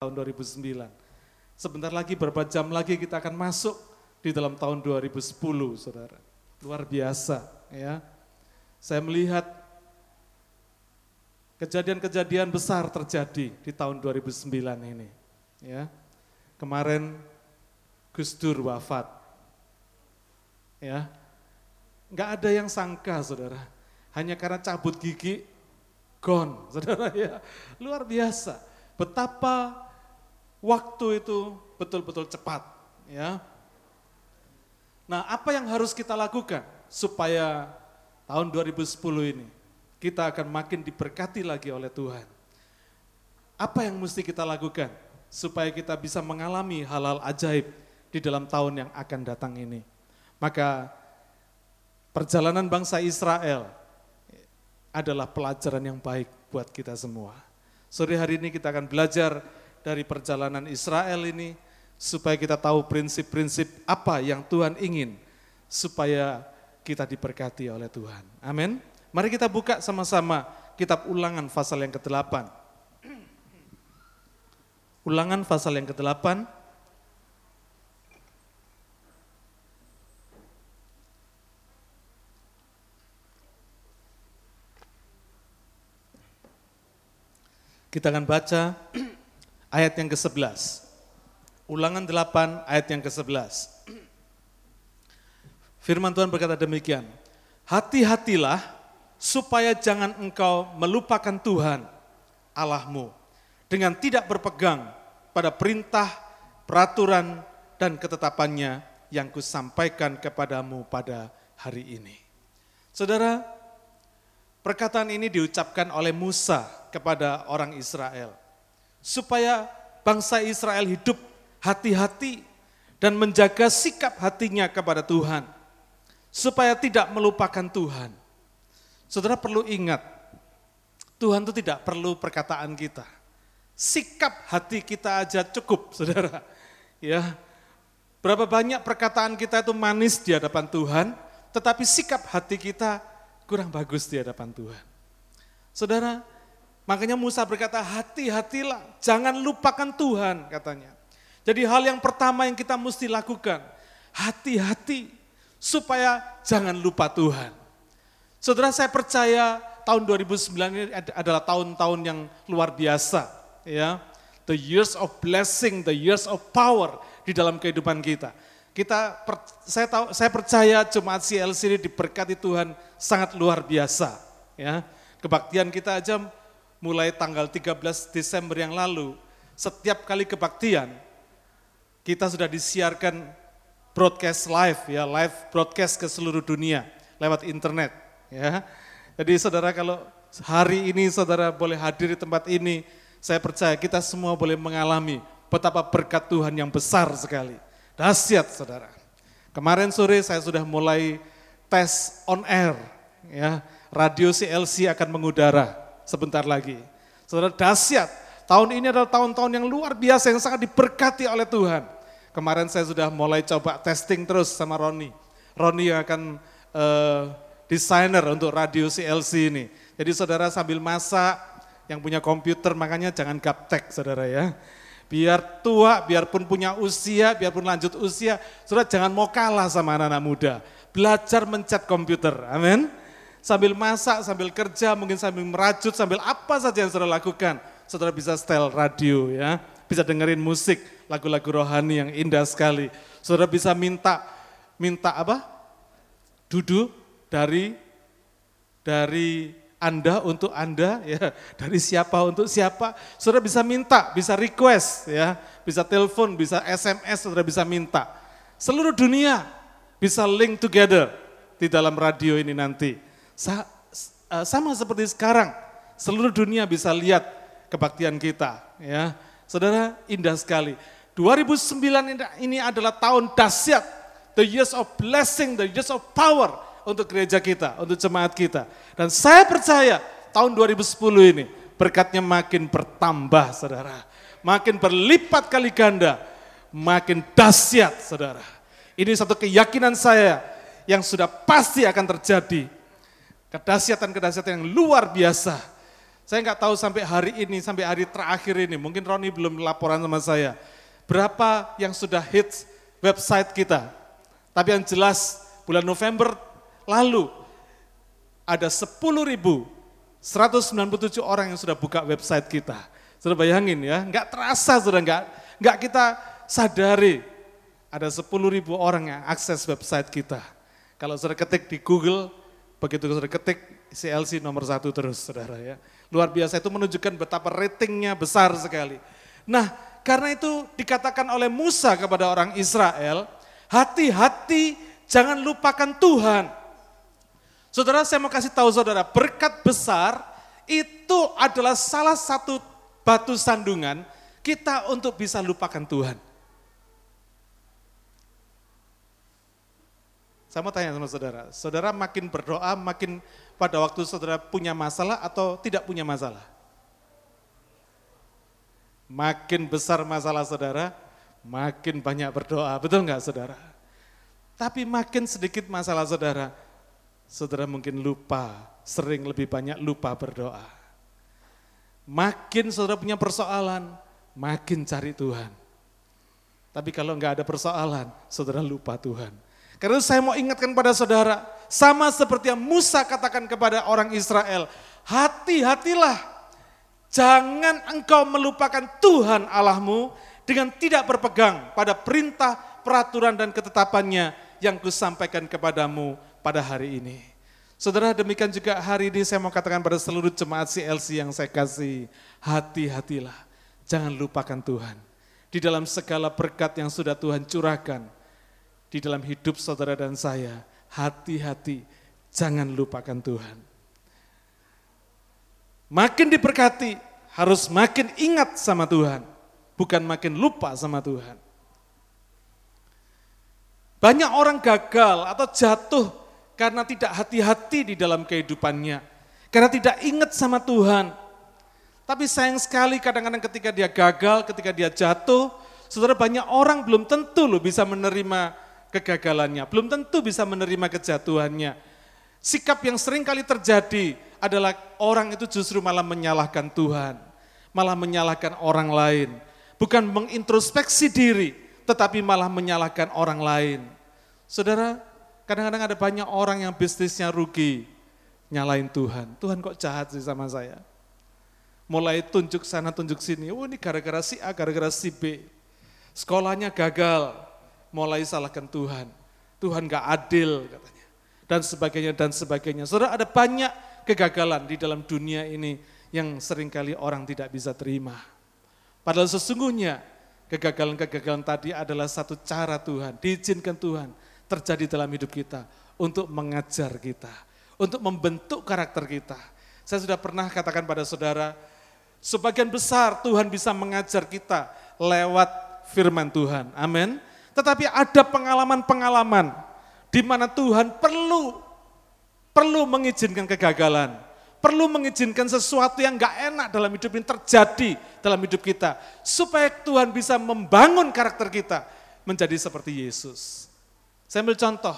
tahun 2009. Sebentar lagi, beberapa jam lagi kita akan masuk di dalam tahun 2010, saudara. Luar biasa, ya. Saya melihat kejadian-kejadian besar terjadi di tahun 2009 ini. Ya, kemarin Gus Dur wafat. Ya, nggak ada yang sangka, saudara. Hanya karena cabut gigi, gone, saudara ya. Luar biasa. Betapa waktu itu betul-betul cepat, ya. Nah, apa yang harus kita lakukan supaya tahun 2010 ini kita akan makin diberkati lagi oleh Tuhan? Apa yang mesti kita lakukan supaya kita bisa mengalami hal-hal ajaib di dalam tahun yang akan datang ini? Maka perjalanan bangsa Israel adalah pelajaran yang baik buat kita semua. Sore hari ini kita akan belajar dari perjalanan Israel ini supaya kita tahu prinsip-prinsip apa yang Tuhan ingin supaya kita diberkati oleh Tuhan. Amin. Mari kita buka sama-sama kitab Ulangan pasal yang ke-8. Ulangan pasal yang ke-8 Kita akan baca ayat yang ke-11. Ulangan 8 ayat yang ke-11. Firman Tuhan berkata demikian, Hati-hatilah supaya jangan engkau melupakan Tuhan Allahmu dengan tidak berpegang pada perintah, peraturan, dan ketetapannya yang kusampaikan kepadamu pada hari ini. Saudara, perkataan ini diucapkan oleh Musa kepada orang Israel supaya bangsa Israel hidup hati-hati dan menjaga sikap hatinya kepada Tuhan supaya tidak melupakan Tuhan. Saudara perlu ingat, Tuhan itu tidak perlu perkataan kita. Sikap hati kita aja cukup, Saudara. Ya. Berapa banyak perkataan kita itu manis di hadapan Tuhan, tetapi sikap hati kita kurang bagus di hadapan Tuhan. Saudara, Makanya Musa berkata, hati-hatilah, jangan lupakan Tuhan katanya. Jadi hal yang pertama yang kita mesti lakukan, hati-hati supaya jangan lupa Tuhan. Saudara saya percaya tahun 2009 ini adalah tahun-tahun yang luar biasa. ya The years of blessing, the years of power di dalam kehidupan kita. Kita saya tahu saya percaya jemaat CLC ini diberkati Tuhan sangat luar biasa ya. Kebaktian kita aja mulai tanggal 13 Desember yang lalu, setiap kali kebaktian, kita sudah disiarkan broadcast live ya, live broadcast ke seluruh dunia lewat internet ya. Jadi saudara kalau hari ini saudara boleh hadir di tempat ini, saya percaya kita semua boleh mengalami betapa berkat Tuhan yang besar sekali. Dahsyat saudara. Kemarin sore saya sudah mulai tes on air ya, radio CLC akan mengudara sebentar lagi. Saudara dahsyat, tahun ini adalah tahun-tahun yang luar biasa yang sangat diberkati oleh Tuhan. Kemarin saya sudah mulai coba testing terus sama Roni. Roni yang akan uh, desainer untuk radio CLC ini. Jadi saudara sambil masak, yang punya komputer makanya jangan gaptek saudara ya. Biar tua, biarpun punya usia, biarpun lanjut usia, saudara jangan mau kalah sama anak-anak muda. Belajar mencet komputer, amin sambil masak, sambil kerja, mungkin sambil merajut, sambil apa saja yang saudara lakukan. Saudara bisa setel radio ya, bisa dengerin musik, lagu-lagu rohani yang indah sekali. Saudara bisa minta minta apa? Duduk dari dari anda untuk Anda, ya dari siapa untuk siapa, saudara bisa minta, bisa request, ya, bisa telepon, bisa SMS, saudara bisa minta. Seluruh dunia bisa link together di dalam radio ini nanti. Eh, sama seperti sekarang, seluruh dunia bisa lihat kebaktian kita. Ya, Saudara, indah sekali. 2009 ini adalah tahun dahsyat, the years of blessing, the years of power untuk gereja kita, untuk jemaat kita. Dan saya percaya tahun 2010 ini berkatnya makin bertambah, saudara. Makin berlipat kali ganda, makin dahsyat, saudara. Ini satu keyakinan saya yang sudah pasti akan terjadi Kedahsyatan-kedahsyatan yang luar biasa. Saya nggak tahu sampai hari ini, sampai hari terakhir ini, mungkin Roni belum laporan sama saya. Berapa yang sudah hits website kita. Tapi yang jelas bulan November lalu ada 10.197 orang yang sudah buka website kita. Sudah bayangin ya, nggak terasa sudah nggak nggak kita sadari ada 10.000 orang yang akses website kita. Kalau sudah ketik di Google, begitu sudah ketik CLC nomor satu terus saudara ya. Luar biasa itu menunjukkan betapa ratingnya besar sekali. Nah karena itu dikatakan oleh Musa kepada orang Israel, hati-hati jangan lupakan Tuhan. Saudara saya mau kasih tahu saudara, berkat besar itu adalah salah satu batu sandungan kita untuk bisa lupakan Tuhan. Saya mau tanya sama saudara, saudara makin berdoa, makin pada waktu saudara punya masalah atau tidak punya masalah? Makin besar masalah saudara, makin banyak berdoa, betul nggak saudara? Tapi makin sedikit masalah saudara, saudara mungkin lupa, sering lebih banyak lupa berdoa. Makin saudara punya persoalan, makin cari Tuhan. Tapi kalau nggak ada persoalan, saudara lupa Tuhan. Karena saya mau ingatkan pada saudara, sama seperti yang Musa katakan kepada orang Israel, hati-hatilah, jangan engkau melupakan Tuhan Allahmu dengan tidak berpegang pada perintah, peraturan dan ketetapannya yang kusampaikan kepadamu pada hari ini. Saudara demikian juga hari ini saya mau katakan pada seluruh jemaat CLC yang saya kasih, hati-hatilah, jangan lupakan Tuhan. Di dalam segala berkat yang sudah Tuhan curahkan, di dalam hidup saudara dan saya, hati-hati, jangan lupakan Tuhan. Makin diberkati, harus makin ingat sama Tuhan, bukan makin lupa sama Tuhan. Banyak orang gagal atau jatuh karena tidak hati-hati di dalam kehidupannya, karena tidak ingat sama Tuhan. Tapi sayang sekali kadang-kadang ketika dia gagal, ketika dia jatuh, saudara banyak orang belum tentu loh bisa menerima kegagalannya, belum tentu bisa menerima kejatuhannya. Sikap yang sering kali terjadi adalah orang itu justru malah menyalahkan Tuhan, malah menyalahkan orang lain. Bukan mengintrospeksi diri, tetapi malah menyalahkan orang lain. Saudara, kadang-kadang ada banyak orang yang bisnisnya rugi, nyalain Tuhan. Tuhan kok jahat sih sama saya. Mulai tunjuk sana, tunjuk sini. Oh ini gara-gara si A, gara-gara si B. Sekolahnya gagal, mulai salahkan Tuhan. Tuhan gak adil katanya. Dan sebagainya dan sebagainya. Saudara ada banyak kegagalan di dalam dunia ini yang sering kali orang tidak bisa terima. Padahal sesungguhnya kegagalan-kegagalan tadi adalah satu cara Tuhan, diizinkan Tuhan terjadi dalam hidup kita untuk mengajar kita, untuk membentuk karakter kita. Saya sudah pernah katakan pada saudara, sebagian besar Tuhan bisa mengajar kita lewat firman Tuhan. Amin. Tetapi ada pengalaman-pengalaman di mana Tuhan perlu perlu mengizinkan kegagalan, perlu mengizinkan sesuatu yang enggak enak dalam hidup ini terjadi dalam hidup kita supaya Tuhan bisa membangun karakter kita menjadi seperti Yesus. Saya ambil contoh,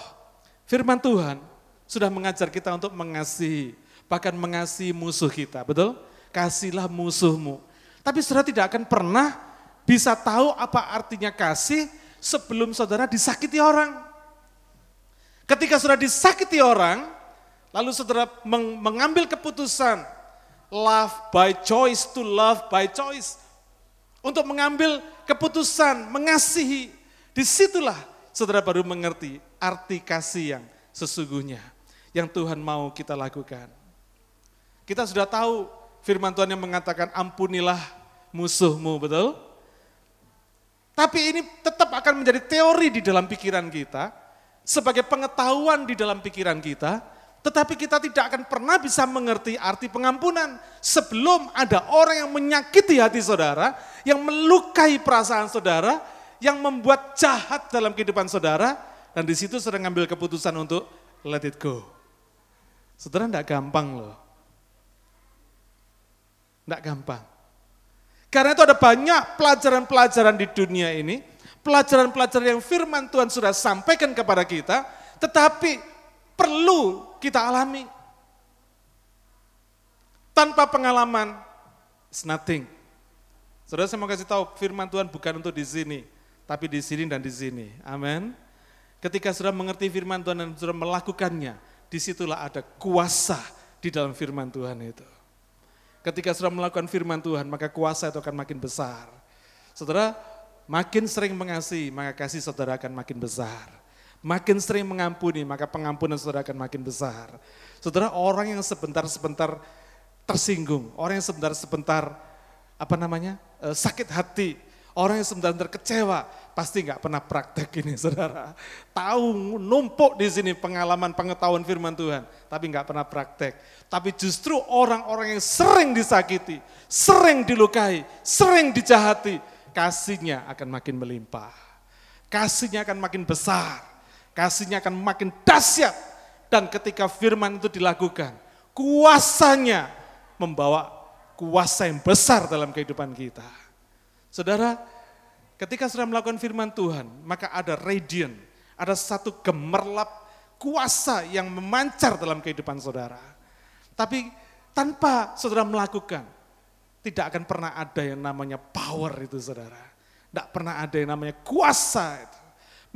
firman Tuhan sudah mengajar kita untuk mengasihi, bahkan mengasihi musuh kita, betul? Kasihlah musuhmu. Tapi saudara tidak akan pernah bisa tahu apa artinya kasih sebelum saudara disakiti orang. Ketika saudara disakiti orang, lalu saudara meng mengambil keputusan love by choice to love by choice. Untuk mengambil keputusan mengasihi, di situlah saudara baru mengerti arti kasih yang sesungguhnya yang Tuhan mau kita lakukan. Kita sudah tahu firman Tuhan yang mengatakan ampunilah musuhmu, betul? Tapi ini tetap akan menjadi teori di dalam pikiran kita, sebagai pengetahuan di dalam pikiran kita, tetapi kita tidak akan pernah bisa mengerti arti pengampunan sebelum ada orang yang menyakiti hati saudara, yang melukai perasaan saudara, yang membuat jahat dalam kehidupan saudara, dan di situ sedang ngambil keputusan untuk let it go. Saudara tidak gampang loh. Tidak gampang. Karena itu ada banyak pelajaran-pelajaran di dunia ini, pelajaran-pelajaran yang firman Tuhan sudah sampaikan kepada kita, tetapi perlu kita alami. Tanpa pengalaman, it's nothing. Saudara saya mau kasih tahu firman Tuhan bukan untuk di sini, tapi di sini dan di sini. Amin. Ketika sudah mengerti firman Tuhan dan sudah melakukannya, di situlah ada kuasa di dalam firman Tuhan itu. Ketika sudah melakukan firman Tuhan, maka kuasa itu akan makin besar. Saudara, makin sering mengasihi, maka kasih saudara akan makin besar. Makin sering mengampuni, maka pengampunan saudara akan makin besar. Saudara, orang yang sebentar-sebentar tersinggung, orang yang sebentar-sebentar apa namanya eh, sakit hati, orang yang sebenarnya kecewa, pasti nggak pernah praktek ini saudara. Tahu numpuk di sini pengalaman pengetahuan firman Tuhan, tapi nggak pernah praktek. Tapi justru orang-orang yang sering disakiti, sering dilukai, sering dijahati, kasihnya akan makin melimpah. Kasihnya akan makin besar, kasihnya akan makin dahsyat. Dan ketika firman itu dilakukan, kuasanya membawa kuasa yang besar dalam kehidupan kita. Saudara, ketika sudah melakukan firman Tuhan, maka ada radiant, ada satu gemerlap kuasa yang memancar dalam kehidupan saudara. Tapi tanpa saudara melakukan, tidak akan pernah ada yang namanya power itu saudara. Tidak pernah ada yang namanya kuasa itu.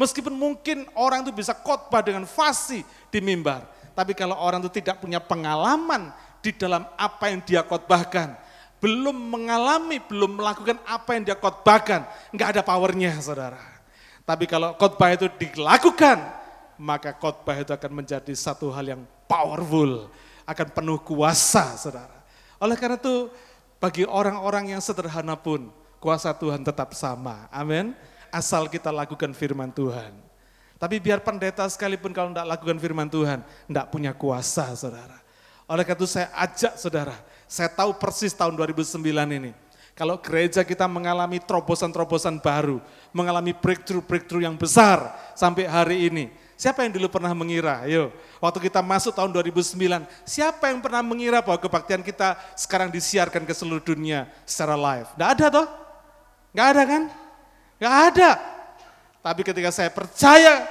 Meskipun mungkin orang itu bisa khotbah dengan fasih di mimbar. Tapi kalau orang itu tidak punya pengalaman di dalam apa yang dia khotbahkan, belum mengalami, belum melakukan apa yang dia khotbahkan, nggak ada powernya saudara. Tapi kalau khotbah itu dilakukan, maka khotbah itu akan menjadi satu hal yang powerful, akan penuh kuasa saudara. Oleh karena itu, bagi orang-orang yang sederhana pun, kuasa Tuhan tetap sama. Amin. Asal kita lakukan firman Tuhan. Tapi biar pendeta sekalipun kalau tidak lakukan firman Tuhan, tidak punya kuasa saudara. Oleh karena itu saya ajak saudara, saya tahu persis tahun 2009 ini. Kalau gereja kita mengalami terobosan-terobosan baru, mengalami breakthrough-breakthrough yang besar sampai hari ini. Siapa yang dulu pernah mengira? Ayo, waktu kita masuk tahun 2009, siapa yang pernah mengira bahwa kebaktian kita sekarang disiarkan ke seluruh dunia secara live? Tidak ada toh? Nggak ada kan? Nggak ada. Tapi ketika saya percaya,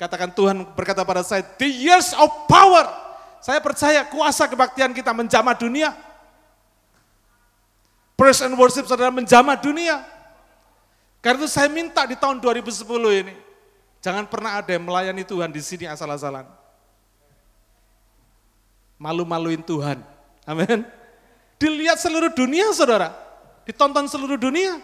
katakan Tuhan berkata pada saya, the years of power, saya percaya kuasa kebaktian kita menjamah dunia. Praise and worship saudara menjamah dunia. Karena itu saya minta di tahun 2010 ini, jangan pernah ada yang melayani Tuhan di sini asal-asalan. Malu-maluin Tuhan. Amin. Dilihat seluruh dunia saudara, ditonton seluruh dunia.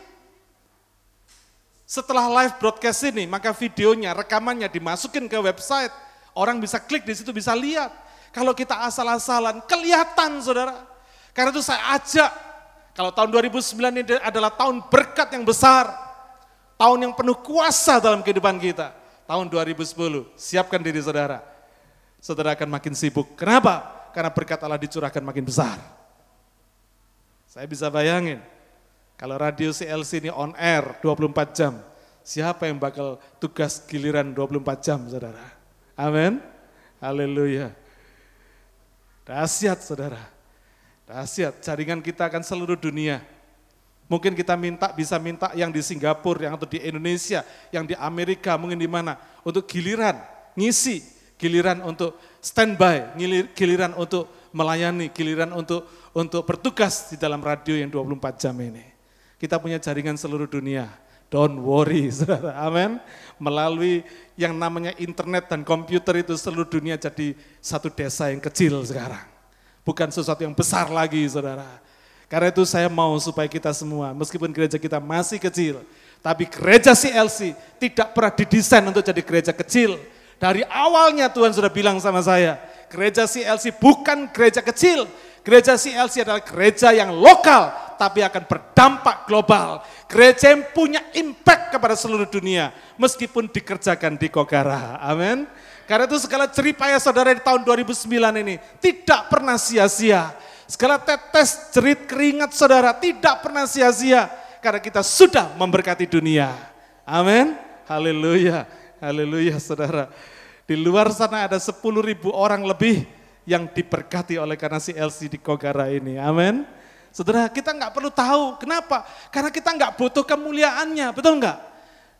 Setelah live broadcast ini, maka videonya, rekamannya dimasukin ke website. Orang bisa klik di situ, bisa lihat. Kalau kita asal-asalan, kelihatan saudara. Karena itu saya ajak, kalau tahun 2009 ini adalah tahun berkat yang besar. Tahun yang penuh kuasa dalam kehidupan kita. Tahun 2010, siapkan diri saudara. Saudara akan makin sibuk. Kenapa? Karena berkat Allah dicurahkan makin besar. Saya bisa bayangin, kalau radio CLC ini on air 24 jam, siapa yang bakal tugas giliran 24 jam saudara? Amin. Haleluya. Dahsyat saudara. Dahsyat, jaringan kita akan seluruh dunia. Mungkin kita minta bisa minta yang di Singapura, yang atau di Indonesia, yang di Amerika, mungkin di mana untuk giliran ngisi, giliran untuk standby, giliran untuk melayani, giliran untuk untuk bertugas di dalam radio yang 24 jam ini. Kita punya jaringan seluruh dunia. Don't worry, saudara. Amin. Melalui yang namanya internet dan komputer itu seluruh dunia jadi satu desa yang kecil sekarang. Bukan sesuatu yang besar lagi, saudara. Karena itu saya mau supaya kita semua, meskipun gereja kita masih kecil, tapi gereja CLC tidak pernah didesain untuk jadi gereja kecil. Dari awalnya Tuhan sudah bilang sama saya, gereja CLC bukan gereja kecil, gereja CLC adalah gereja yang lokal, tapi akan berdampak global. Gereja yang punya impact kepada seluruh dunia, meskipun dikerjakan di Kogara. Amin. Karena itu segala ceripaya saudara di tahun 2009 ini tidak pernah sia-sia. Segala tetes jerit keringat saudara tidak pernah sia-sia. Karena kita sudah memberkati dunia. Amin. Haleluya. Haleluya saudara. Di luar sana ada 10 ribu orang lebih yang diberkati oleh karena si LC di Kogara ini. Amin. Saudara, kita nggak perlu tahu. Kenapa? Karena kita nggak butuh kemuliaannya, betul nggak?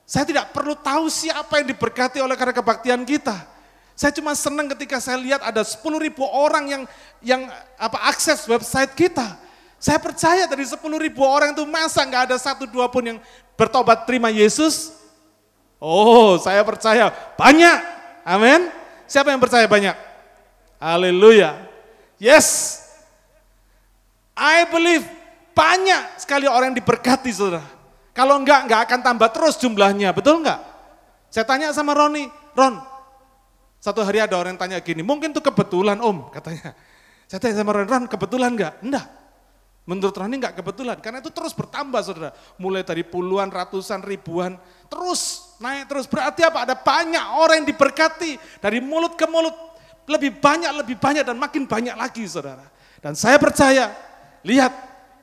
Saya tidak perlu tahu siapa yang diberkati oleh karena kebaktian kita. Saya cuma senang ketika saya lihat ada 10 ribu orang yang yang apa akses website kita. Saya percaya dari 10 ribu orang itu masa nggak ada satu dua pun yang bertobat terima Yesus? Oh, saya percaya banyak. Amin. Siapa yang percaya banyak? Haleluya. Yes. I believe banyak sekali orang yang diberkati saudara. Kalau enggak, enggak akan tambah terus jumlahnya, betul enggak? Saya tanya sama Roni, Ron, satu hari ada orang yang tanya gini, mungkin itu kebetulan om, katanya. Saya tanya sama Roni, Ron kebetulan enggak? Enggak. Menurut Roni enggak kebetulan, karena itu terus bertambah saudara. Mulai dari puluhan, ratusan, ribuan, terus naik terus. Berarti apa? Ada banyak orang yang diberkati dari mulut ke mulut. Lebih banyak, lebih banyak dan makin banyak lagi saudara. Dan saya percaya, lihat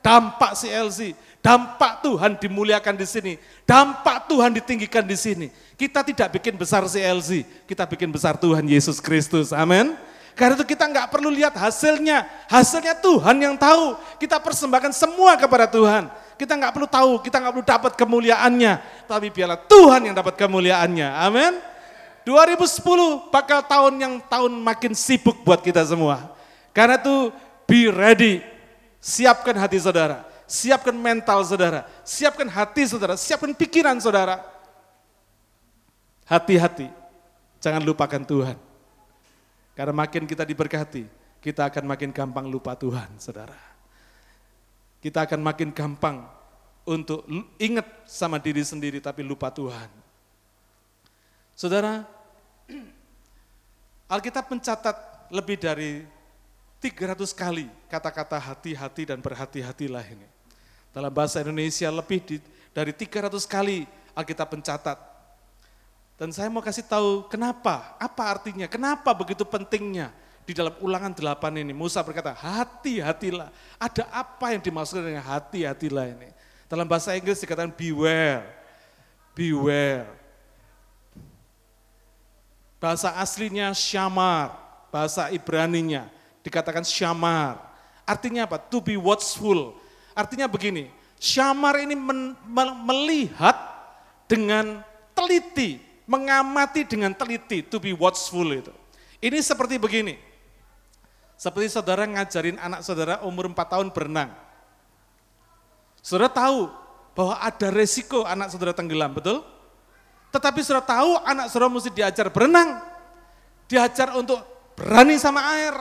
dampak CLC, Dampak Tuhan dimuliakan di sini. Dampak Tuhan ditinggikan di sini. Kita tidak bikin besar CLC, kita bikin besar Tuhan Yesus Kristus. Amin. Karena itu kita nggak perlu lihat hasilnya. Hasilnya Tuhan yang tahu. Kita persembahkan semua kepada Tuhan. Kita nggak perlu tahu, kita nggak perlu dapat kemuliaannya. Tapi biarlah Tuhan yang dapat kemuliaannya. Amin. 2010 bakal tahun yang tahun makin sibuk buat kita semua. Karena itu be ready. Siapkan hati saudara siapkan mental saudara, siapkan hati saudara, siapkan pikiran saudara. Hati-hati, jangan lupakan Tuhan. Karena makin kita diberkati, kita akan makin gampang lupa Tuhan, saudara. Kita akan makin gampang untuk ingat sama diri sendiri tapi lupa Tuhan. Saudara, Alkitab mencatat lebih dari 300 kali kata-kata hati-hati dan berhati-hatilah ini. Dalam bahasa Indonesia lebih di, dari 300 kali Alkitab pencatat. Dan saya mau kasih tahu kenapa, apa artinya, kenapa begitu pentingnya di dalam ulangan delapan ini. Musa berkata, hati-hatilah. Ada apa yang dimaksud dengan hati-hatilah ini? Dalam bahasa Inggris dikatakan beware, beware. Bahasa aslinya syamar, bahasa Ibraninya dikatakan syamar. Artinya apa? To be watchful, Artinya begini, Syamar ini men, melihat dengan teliti, mengamati dengan teliti, to be watchful itu. Ini seperti begini, seperti saudara ngajarin anak saudara umur 4 tahun berenang. Saudara tahu bahwa ada resiko anak saudara tenggelam, betul? Tetapi saudara tahu anak saudara mesti diajar berenang, diajar untuk berani sama air.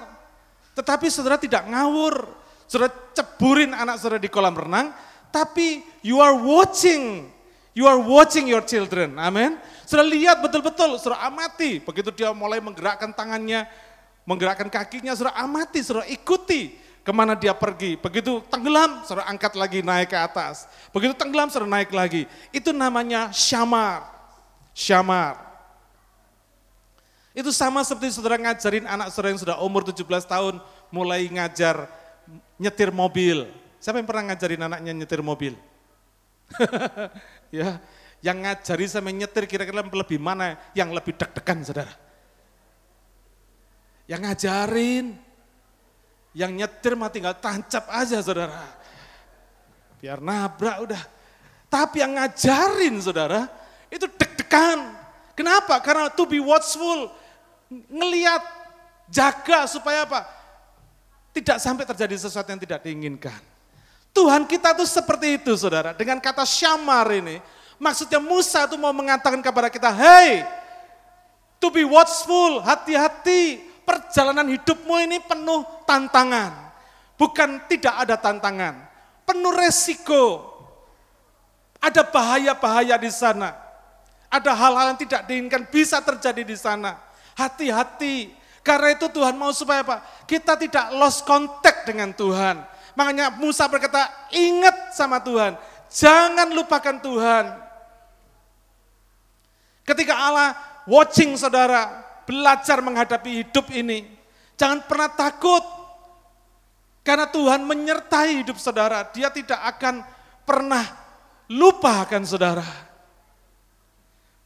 Tetapi saudara tidak ngawur, Saudara ceburin anak saudara di kolam renang, tapi you are watching. You are watching your children. Amin. Saudara lihat betul-betul, saudara amati. Begitu dia mulai menggerakkan tangannya, menggerakkan kakinya, saudara amati, saudara ikuti ke mana dia pergi. Begitu tenggelam, saudara angkat lagi naik ke atas. Begitu tenggelam, saudara naik lagi. Itu namanya syamar. Syamar. Itu sama seperti saudara ngajarin anak saudara yang sudah umur 17 tahun mulai ngajar nyetir mobil. Siapa yang pernah ngajarin anaknya nyetir mobil? ya, yang ngajari sama nyetir kira-kira lebih mana yang lebih deg-degan saudara? Yang ngajarin, yang nyetir mah tinggal tancap aja saudara. Biar nabrak udah. Tapi yang ngajarin saudara, itu deg-degan. Kenapa? Karena to be watchful, ngeliat, jaga supaya apa? Tidak sampai terjadi sesuatu yang tidak diinginkan. Tuhan kita tuh seperti itu saudara. Dengan kata syamar ini, maksudnya Musa itu mau mengatakan kepada kita, hey, to be watchful, hati-hati, perjalanan hidupmu ini penuh tantangan. Bukan tidak ada tantangan, penuh resiko. Ada bahaya-bahaya di sana. Ada hal-hal yang tidak diinginkan bisa terjadi di sana. Hati-hati, karena itu Tuhan mau supaya apa? Kita tidak lost contact dengan Tuhan. Makanya Musa berkata, ingat sama Tuhan. Jangan lupakan Tuhan. Ketika Allah watching saudara, belajar menghadapi hidup ini. Jangan pernah takut. Karena Tuhan menyertai hidup saudara. Dia tidak akan pernah lupa akan saudara.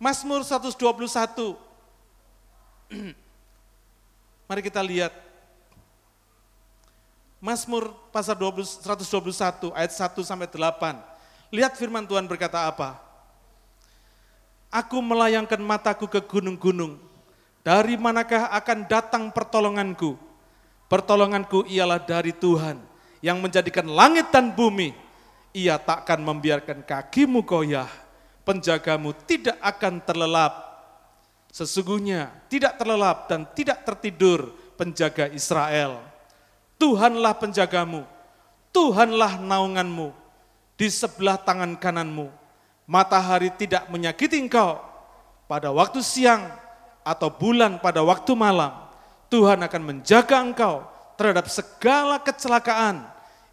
Mazmur 121. Mari kita lihat. Mazmur pasal 20, 121 ayat 1 sampai 8. Lihat firman Tuhan berkata apa? Aku melayangkan mataku ke gunung-gunung. Dari manakah akan datang pertolonganku? Pertolonganku ialah dari Tuhan yang menjadikan langit dan bumi. Ia takkan membiarkan kakimu goyah, penjagamu tidak akan terlelap. Sesungguhnya tidak terlelap dan tidak tertidur penjaga Israel. Tuhanlah penjagamu, Tuhanlah naunganmu, di sebelah tangan kananmu. Matahari tidak menyakiti engkau pada waktu siang atau bulan pada waktu malam, Tuhan akan menjaga engkau terhadap segala kecelakaan.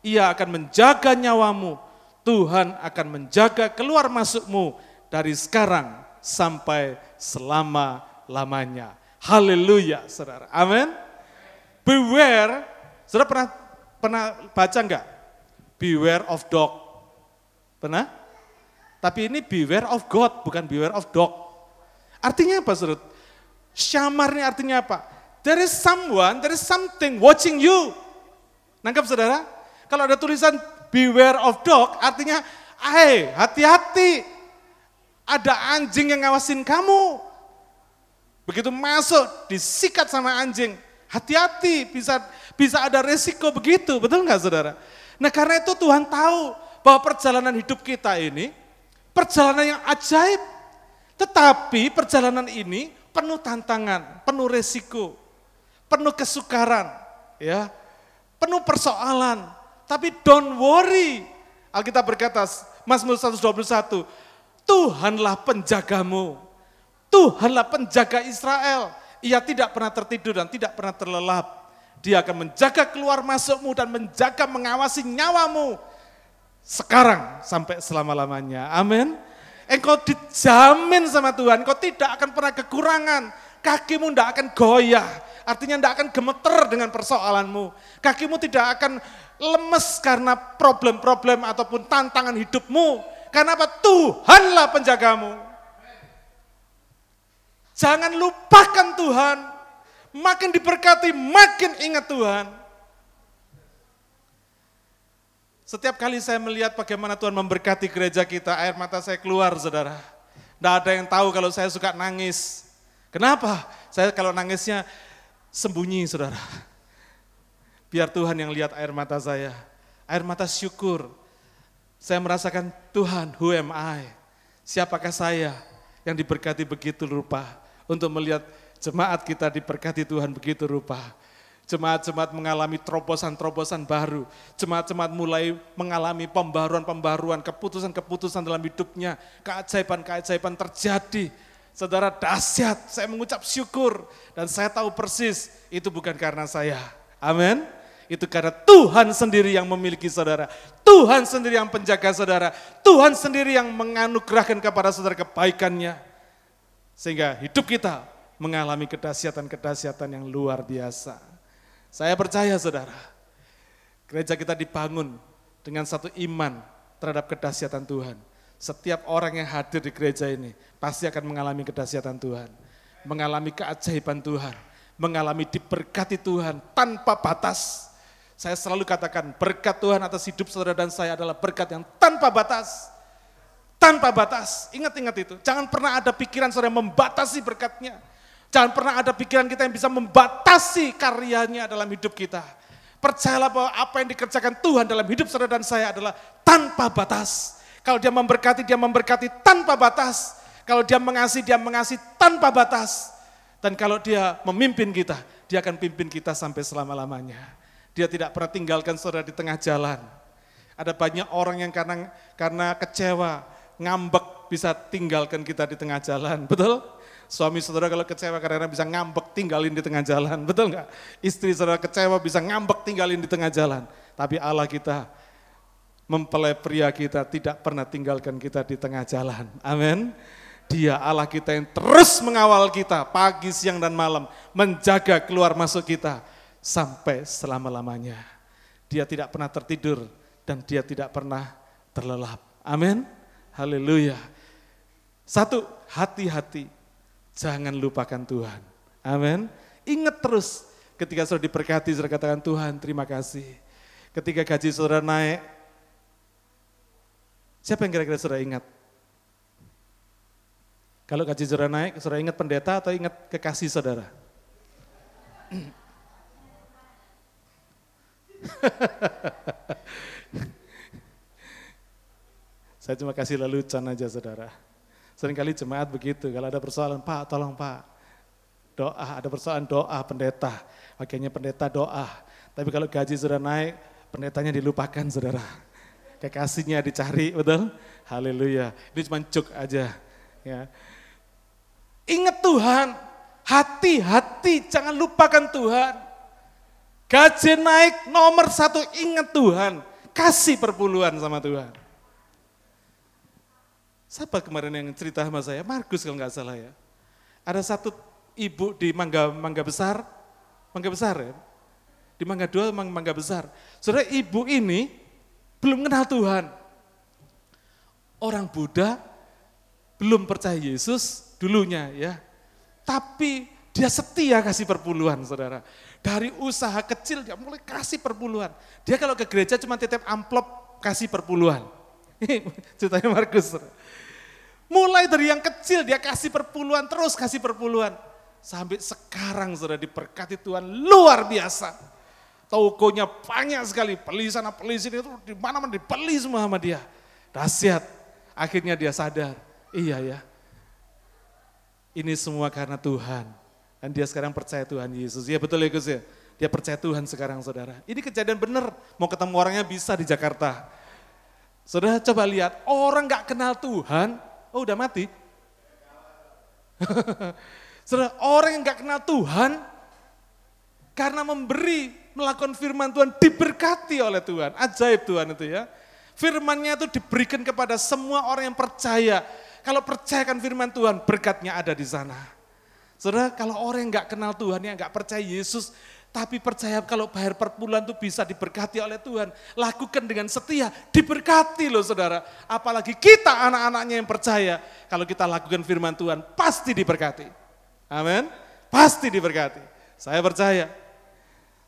Ia akan menjaga nyawamu. Tuhan akan menjaga keluar masukmu dari sekarang sampai selama-lamanya. Haleluya, saudara. Amin. Beware, saudara pernah pernah baca enggak? Beware of dog. Pernah? Tapi ini beware of God, bukan beware of dog. Artinya apa, saudara? Syamar ini artinya apa? There is someone, there is something watching you. Nangkap saudara? Kalau ada tulisan beware of dog, artinya, hey, hati-hati. Ada anjing yang ngawasin kamu. Begitu masuk, disikat sama anjing. Hati-hati, bisa bisa ada resiko begitu, betul nggak saudara? Nah karena itu Tuhan tahu bahwa perjalanan hidup kita ini, perjalanan yang ajaib. Tetapi perjalanan ini penuh tantangan, penuh resiko, penuh kesukaran, ya, penuh persoalan. Tapi don't worry. Alkitab berkata, Mazmur 121, Tuhanlah penjagamu. Tuhanlah penjaga Israel. Ia tidak pernah tertidur dan tidak pernah terlelap. Dia akan menjaga keluar masukmu dan menjaga mengawasi nyawamu. Sekarang sampai selama-lamanya. Amin. Engkau dijamin sama Tuhan, engkau tidak akan pernah kekurangan. Kakimu tidak akan goyah, artinya tidak akan gemeter dengan persoalanmu. Kakimu tidak akan lemes karena problem-problem ataupun tantangan hidupmu. Karena apa? Tuhanlah penjagamu. Jangan lupakan Tuhan. Makin diberkati, makin ingat Tuhan. Setiap kali saya melihat bagaimana Tuhan memberkati gereja kita, air mata saya keluar, saudara. Tidak ada yang tahu kalau saya suka nangis. Kenapa? Saya kalau nangisnya sembunyi, saudara. Biar Tuhan yang lihat air mata saya. Air mata syukur. Saya merasakan, Tuhan, who am I? Siapakah saya yang diberkati begitu rupa untuk melihat jemaat kita diberkati Tuhan begitu rupa. Jemaat-jemaat mengalami terobosan-terobosan baru. Jemaat-jemaat mulai mengalami pembaruan-pembaruan, keputusan-keputusan dalam hidupnya. Keajaiban-keajaiban terjadi. Saudara dahsyat, saya mengucap syukur. Dan saya tahu persis itu bukan karena saya. Amin. Itu karena Tuhan sendiri yang memiliki saudara. Tuhan sendiri yang penjaga saudara. Tuhan sendiri yang menganugerahkan kepada saudara kebaikannya. Sehingga hidup kita mengalami kedahsyatan-kedahsyatan yang luar biasa. Saya percaya saudara, gereja kita dibangun dengan satu iman terhadap kedahsyatan Tuhan. Setiap orang yang hadir di gereja ini pasti akan mengalami kedahsyatan Tuhan. Mengalami keajaiban Tuhan. Mengalami diberkati Tuhan tanpa batas. Saya selalu katakan berkat Tuhan atas hidup saudara dan saya adalah berkat yang tanpa batas. Tanpa batas, ingat-ingat itu. Jangan pernah ada pikiran saudara membatasi berkatnya. Jangan pernah ada pikiran kita yang bisa membatasi karyanya dalam hidup kita. Percayalah bahwa apa yang dikerjakan Tuhan dalam hidup saudara dan saya adalah tanpa batas. Kalau dia memberkati, dia memberkati tanpa batas. Kalau dia mengasihi, dia mengasihi tanpa batas. Dan kalau dia memimpin kita, dia akan pimpin kita sampai selama-lamanya. Dia tidak pernah tinggalkan saudara di tengah jalan. Ada banyak orang yang karena karena kecewa, ngambek bisa tinggalkan kita di tengah jalan. Betul? Suami saudara kalau kecewa karena bisa ngambek tinggalin di tengah jalan, betul nggak? Istri saudara kecewa bisa ngambek tinggalin di tengah jalan. Tapi Allah kita mempelai pria kita tidak pernah tinggalkan kita di tengah jalan. Amin. Dia Allah kita yang terus mengawal kita pagi, siang, dan malam. Menjaga keluar masuk kita sampai selama-lamanya. Dia tidak pernah tertidur dan dia tidak pernah terlelap. Amin. Haleluya. Satu, hati-hati Jangan lupakan Tuhan. Amin. Ingat terus ketika saudara diberkati, saudara katakan Tuhan terima kasih. Ketika gaji saudara naik, siapa yang kira-kira saudara ingat? Kalau gaji saudara naik, saudara ingat pendeta atau ingat kekasih saudara? Saya cuma kasih lelucon aja saudara. Seringkali jemaat begitu, kalau ada persoalan, Pak tolong Pak, doa, ada persoalan doa pendeta, akhirnya pendeta doa. Tapi kalau gaji sudah naik, pendetanya dilupakan saudara. Kekasihnya dicari, betul? Haleluya. Ini cuma cuk aja. Ya. Ingat Tuhan, hati-hati jangan lupakan Tuhan. Gaji naik nomor satu ingat Tuhan. Kasih perpuluhan sama Tuhan. Siapa kemarin yang cerita sama saya? Markus kalau nggak salah ya. Ada satu ibu di Mangga Mangga Besar, Mangga Besar ya, di Mangga Dua, Mangga Besar. Saudara ibu ini belum kenal Tuhan. Orang Buddha belum percaya Yesus dulunya ya. Tapi dia setia kasih perpuluhan saudara. Dari usaha kecil dia mulai kasih perpuluhan. Dia kalau ke gereja cuma titip amplop kasih perpuluhan. Ceritanya Markus. Mulai dari yang kecil dia kasih perpuluhan, terus kasih perpuluhan. Sampai sekarang sudah diberkati Tuhan luar biasa. Tokonya banyak sekali, beli sana, beli sini, itu di mana-mana dibeli semua sama dia. Dahsyat. Akhirnya dia sadar, iya ya, ini semua karena Tuhan. Dan dia sekarang percaya Tuhan Yesus. Ya betul ya Gus ya? Dia percaya Tuhan sekarang saudara. Ini kejadian benar, mau ketemu orangnya bisa di Jakarta. Saudara coba lihat, orang gak kenal Tuhan, Oh udah mati? Saudara, orang yang gak kenal Tuhan, karena memberi, melakukan firman Tuhan, diberkati oleh Tuhan. Ajaib Tuhan itu ya. Firmannya itu diberikan kepada semua orang yang percaya. Kalau percayakan firman Tuhan, berkatnya ada di sana. Saudara, kalau orang yang gak kenal Tuhan, yang gak percaya Yesus, tapi percaya kalau bayar perpuluhan itu bisa diberkati oleh Tuhan. Lakukan dengan setia, diberkati loh saudara. Apalagi kita anak-anaknya yang percaya. Kalau kita lakukan firman Tuhan, pasti diberkati. Amin. Pasti diberkati. Saya percaya.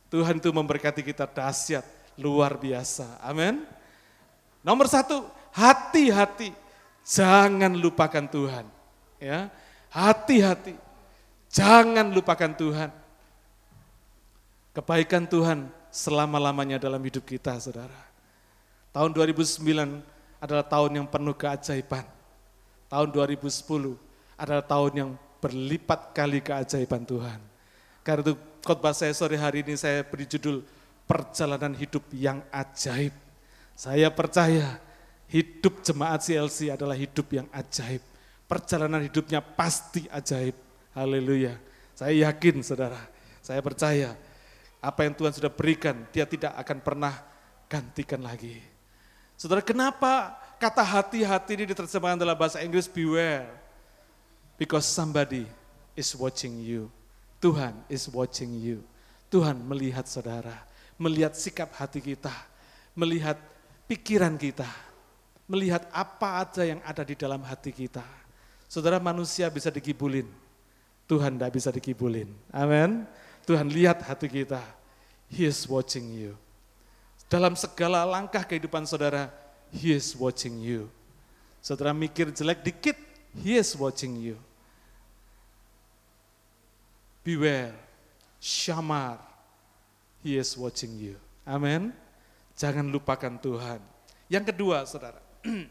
Tuhan itu memberkati kita dahsyat, luar biasa. Amin. Nomor satu, hati-hati. Jangan lupakan Tuhan. Ya, hati-hati. Jangan lupakan Tuhan. Kebaikan Tuhan selama-lamanya dalam hidup kita, saudara. Tahun 2009 adalah tahun yang penuh keajaiban. Tahun 2010 adalah tahun yang berlipat kali keajaiban Tuhan. Karena itu khotbah saya sore hari ini saya beri judul Perjalanan Hidup yang Ajaib. Saya percaya hidup jemaat CLC adalah hidup yang ajaib. Perjalanan hidupnya pasti ajaib. Haleluya. Saya yakin saudara, saya percaya apa yang Tuhan sudah berikan, dia tidak akan pernah gantikan lagi. Saudara, kenapa kata hati-hati ini diterjemahkan dalam bahasa Inggris beware? Because somebody is watching you. Tuhan is watching you. Tuhan melihat saudara, melihat sikap hati kita, melihat pikiran kita, melihat apa aja yang ada di dalam hati kita. Saudara manusia bisa dikibulin, Tuhan tidak bisa dikibulin. Amin. Tuhan lihat hati kita. He is watching you. Dalam segala langkah kehidupan saudara, He is watching you. Saudara mikir jelek dikit, He is watching you. Beware, Shamar, He is watching you. Amin. Jangan lupakan Tuhan. Yang kedua, saudara.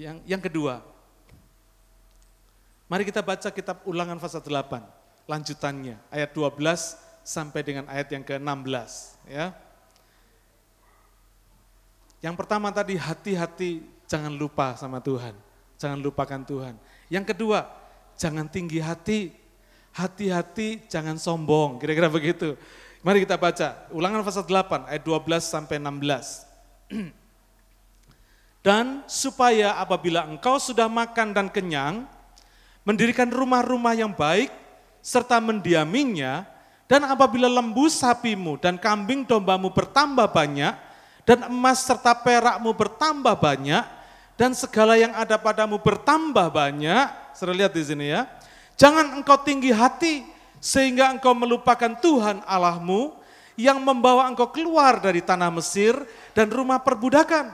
yang yang kedua, Mari kita baca kitab ulangan pasal 8, lanjutannya, ayat 12 sampai dengan ayat yang ke-16. Ya. Yang pertama tadi hati-hati jangan lupa sama Tuhan, jangan lupakan Tuhan. Yang kedua, jangan tinggi hati, hati-hati jangan sombong, kira-kira begitu. Mari kita baca, ulangan pasal 8 ayat 12 sampai 16. Dan supaya apabila engkau sudah makan dan kenyang, mendirikan rumah-rumah yang baik, serta mendiaminya, dan apabila lembu sapimu dan kambing dombamu bertambah banyak, dan emas serta perakmu bertambah banyak, dan segala yang ada padamu bertambah banyak, sudah lihat di sini ya, jangan engkau tinggi hati, sehingga engkau melupakan Tuhan Allahmu, yang membawa engkau keluar dari tanah Mesir dan rumah perbudakan,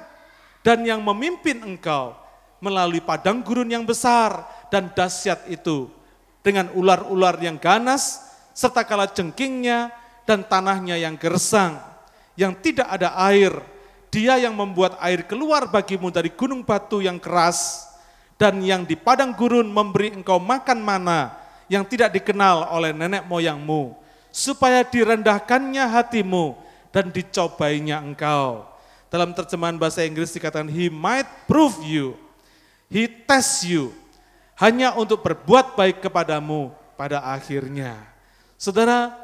dan yang memimpin engkau melalui padang gurun yang besar dan dahsyat itu dengan ular-ular yang ganas serta kala jengkingnya dan tanahnya yang gersang yang tidak ada air. Dia yang membuat air keluar bagimu dari gunung batu yang keras dan yang di padang gurun memberi engkau makan mana yang tidak dikenal oleh nenek moyangmu supaya direndahkannya hatimu dan dicobainya engkau. Dalam terjemahan bahasa Inggris dikatakan he might prove you. He test you hanya untuk berbuat baik kepadamu pada akhirnya. Saudara,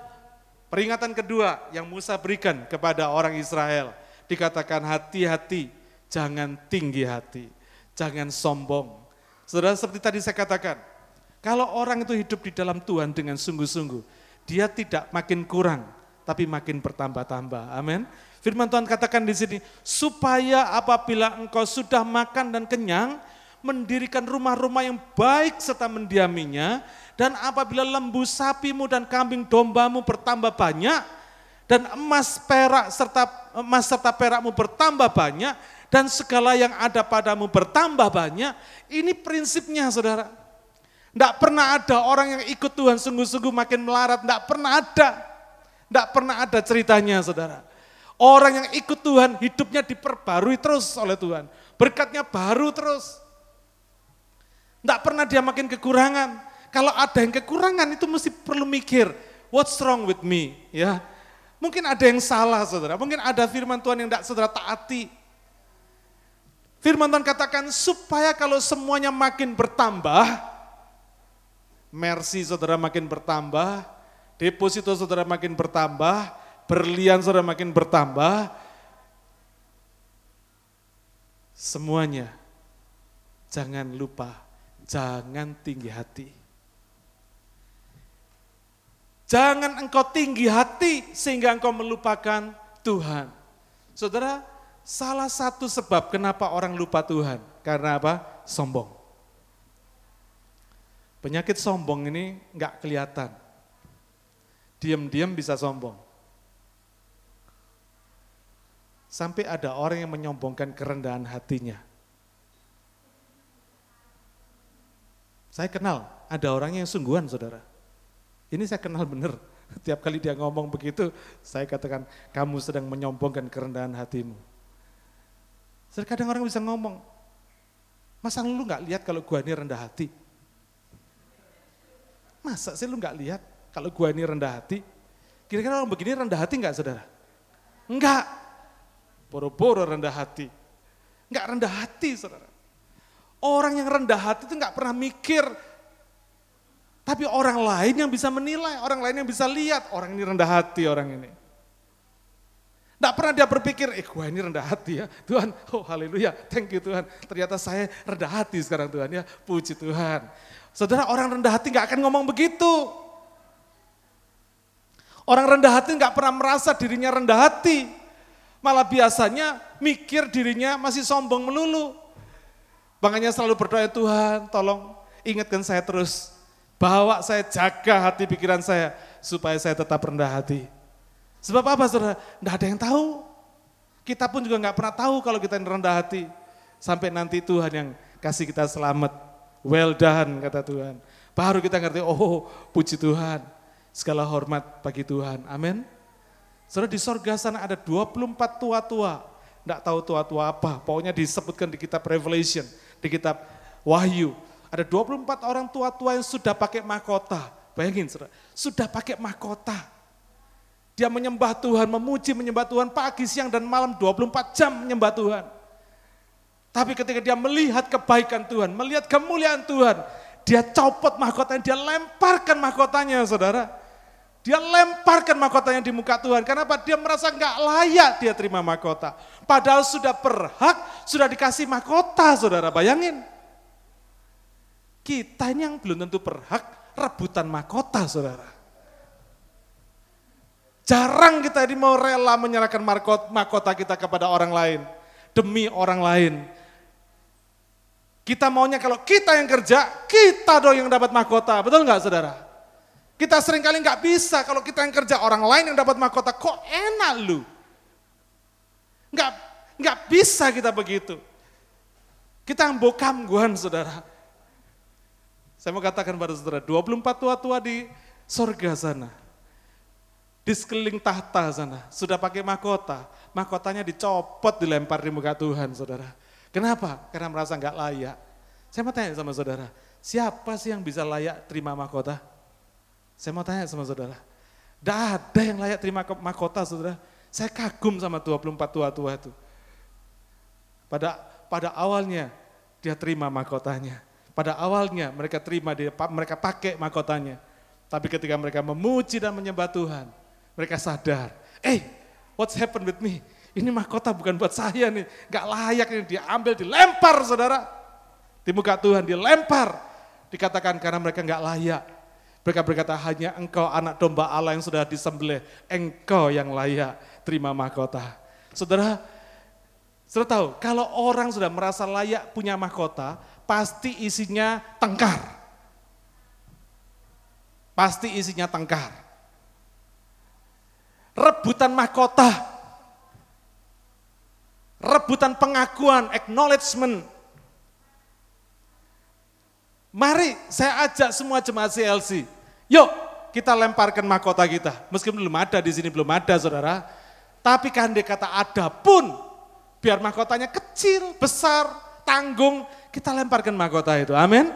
peringatan kedua yang Musa berikan kepada orang Israel dikatakan hati-hati, jangan tinggi hati, jangan sombong. Saudara, seperti tadi saya katakan, kalau orang itu hidup di dalam Tuhan dengan sungguh-sungguh, dia tidak makin kurang, tapi makin bertambah-tambah. Amin. Firman Tuhan katakan di sini, supaya apabila engkau sudah makan dan kenyang, mendirikan rumah-rumah yang baik serta mendiaminya, dan apabila lembu sapimu dan kambing dombamu bertambah banyak, dan emas perak serta emas serta perakmu bertambah banyak, dan segala yang ada padamu bertambah banyak, ini prinsipnya saudara. Tidak pernah ada orang yang ikut Tuhan sungguh-sungguh makin melarat, tidak pernah ada. Tidak pernah ada ceritanya saudara. Orang yang ikut Tuhan hidupnya diperbarui terus oleh Tuhan. Berkatnya baru terus. Tidak pernah dia makin kekurangan. Kalau ada yang kekurangan itu mesti perlu mikir, what's wrong with me? Ya, Mungkin ada yang salah saudara, mungkin ada firman Tuhan yang tidak saudara taati. Firman Tuhan katakan supaya kalau semuanya makin bertambah, mercy saudara makin bertambah, deposito saudara makin bertambah, berlian saudara makin bertambah, semuanya jangan lupa jangan tinggi hati. Jangan engkau tinggi hati sehingga engkau melupakan Tuhan. Saudara, salah satu sebab kenapa orang lupa Tuhan, karena apa? Sombong. Penyakit sombong ini enggak kelihatan. Diam-diam bisa sombong. Sampai ada orang yang menyombongkan kerendahan hatinya. Saya kenal, ada orang yang sungguhan saudara. Ini saya kenal benar. Tiap kali dia ngomong begitu, saya katakan, kamu sedang menyombongkan kerendahan hatimu. Terkadang orang bisa ngomong, masa lu nggak lihat kalau gua ini rendah hati? Masa sih lu nggak lihat kalau gua ini rendah hati? Kira-kira orang begini rendah hati nggak saudara? Enggak. Boro-boro rendah hati. Enggak rendah hati saudara. Orang yang rendah hati itu nggak pernah mikir, tapi orang lain yang bisa menilai, orang lain yang bisa lihat, orang ini rendah hati orang ini. Tidak pernah dia berpikir, eh gue ini rendah hati ya, Tuhan, oh haleluya, thank you Tuhan. Ternyata saya rendah hati sekarang Tuhan ya, puji Tuhan. Saudara orang rendah hati nggak akan ngomong begitu. Orang rendah hati nggak pernah merasa dirinya rendah hati. Malah biasanya mikir dirinya masih sombong melulu. Makanya selalu berdoa, Tuhan tolong ingatkan saya terus. Bawa saya, jaga hati pikiran saya, supaya saya tetap rendah hati. Sebab apa saudara? Tidak ada yang tahu. Kita pun juga nggak pernah tahu kalau kita rendah hati. Sampai nanti Tuhan yang kasih kita selamat. Well done kata Tuhan. Baru kita ngerti, oh puji Tuhan. Segala hormat bagi Tuhan. Amin. Saudara di sorga sana ada 24 tua-tua. Tidak tahu tua-tua apa. Pokoknya disebutkan di kitab Revelation di kitab Wahyu. Ada 24 orang tua-tua yang sudah pakai mahkota. Bayangin, saudara, sudah pakai mahkota. Dia menyembah Tuhan, memuji menyembah Tuhan pagi, siang, dan malam 24 jam menyembah Tuhan. Tapi ketika dia melihat kebaikan Tuhan, melihat kemuliaan Tuhan, dia copot mahkotanya, dia lemparkan mahkotanya saudara. Dia lemparkan mahkotanya di muka Tuhan. Kenapa? Dia merasa nggak layak dia terima mahkota. Padahal sudah berhak, sudah dikasih mahkota, saudara. Bayangin. Kita ini yang belum tentu berhak rebutan mahkota, saudara. Jarang kita ini mau rela menyerahkan mahkota kita kepada orang lain. Demi orang lain. Kita maunya kalau kita yang kerja, kita dong yang dapat mahkota. Betul nggak saudara? Kita sering kali nggak bisa kalau kita yang kerja orang lain yang dapat mahkota, kok enak lu? Nggak nggak bisa kita begitu. Kita yang bokam guan saudara. Saya mau katakan pada saudara, 24 tua-tua di sorga sana. Di sekeliling tahta sana, sudah pakai mahkota. Mahkotanya dicopot, dilempar di muka Tuhan saudara. Kenapa? Karena merasa nggak layak. Saya mau tanya sama saudara, siapa sih yang bisa layak terima mahkota? Saya mau tanya sama saudara, tidak ada yang layak terima mahkota saudara. Saya kagum sama 24 tua-tua itu. Pada pada awalnya dia terima mahkotanya. Pada awalnya mereka terima, dia, mereka pakai mahkotanya. Tapi ketika mereka memuji dan menyembah Tuhan, mereka sadar, eh, hey, what's happened with me? Ini mahkota bukan buat saya nih, gak layak ini diambil, dilempar saudara. Di muka Tuhan dilempar, dikatakan karena mereka gak layak. Mereka berkata hanya engkau anak domba Allah yang sudah disembelih, engkau yang layak terima mahkota. Saudara, sudah tahu, kalau orang sudah merasa layak punya mahkota, pasti isinya tengkar. Pasti isinya tengkar. Rebutan mahkota. Rebutan pengakuan, acknowledgement. Mari saya ajak semua jemaat CLC. Yuk kita lemparkan mahkota kita. Meskipun belum ada di sini, belum ada saudara. Tapi kan dia kata ada pun, biar mahkotanya kecil, besar, tanggung, kita lemparkan mahkota itu. Amin.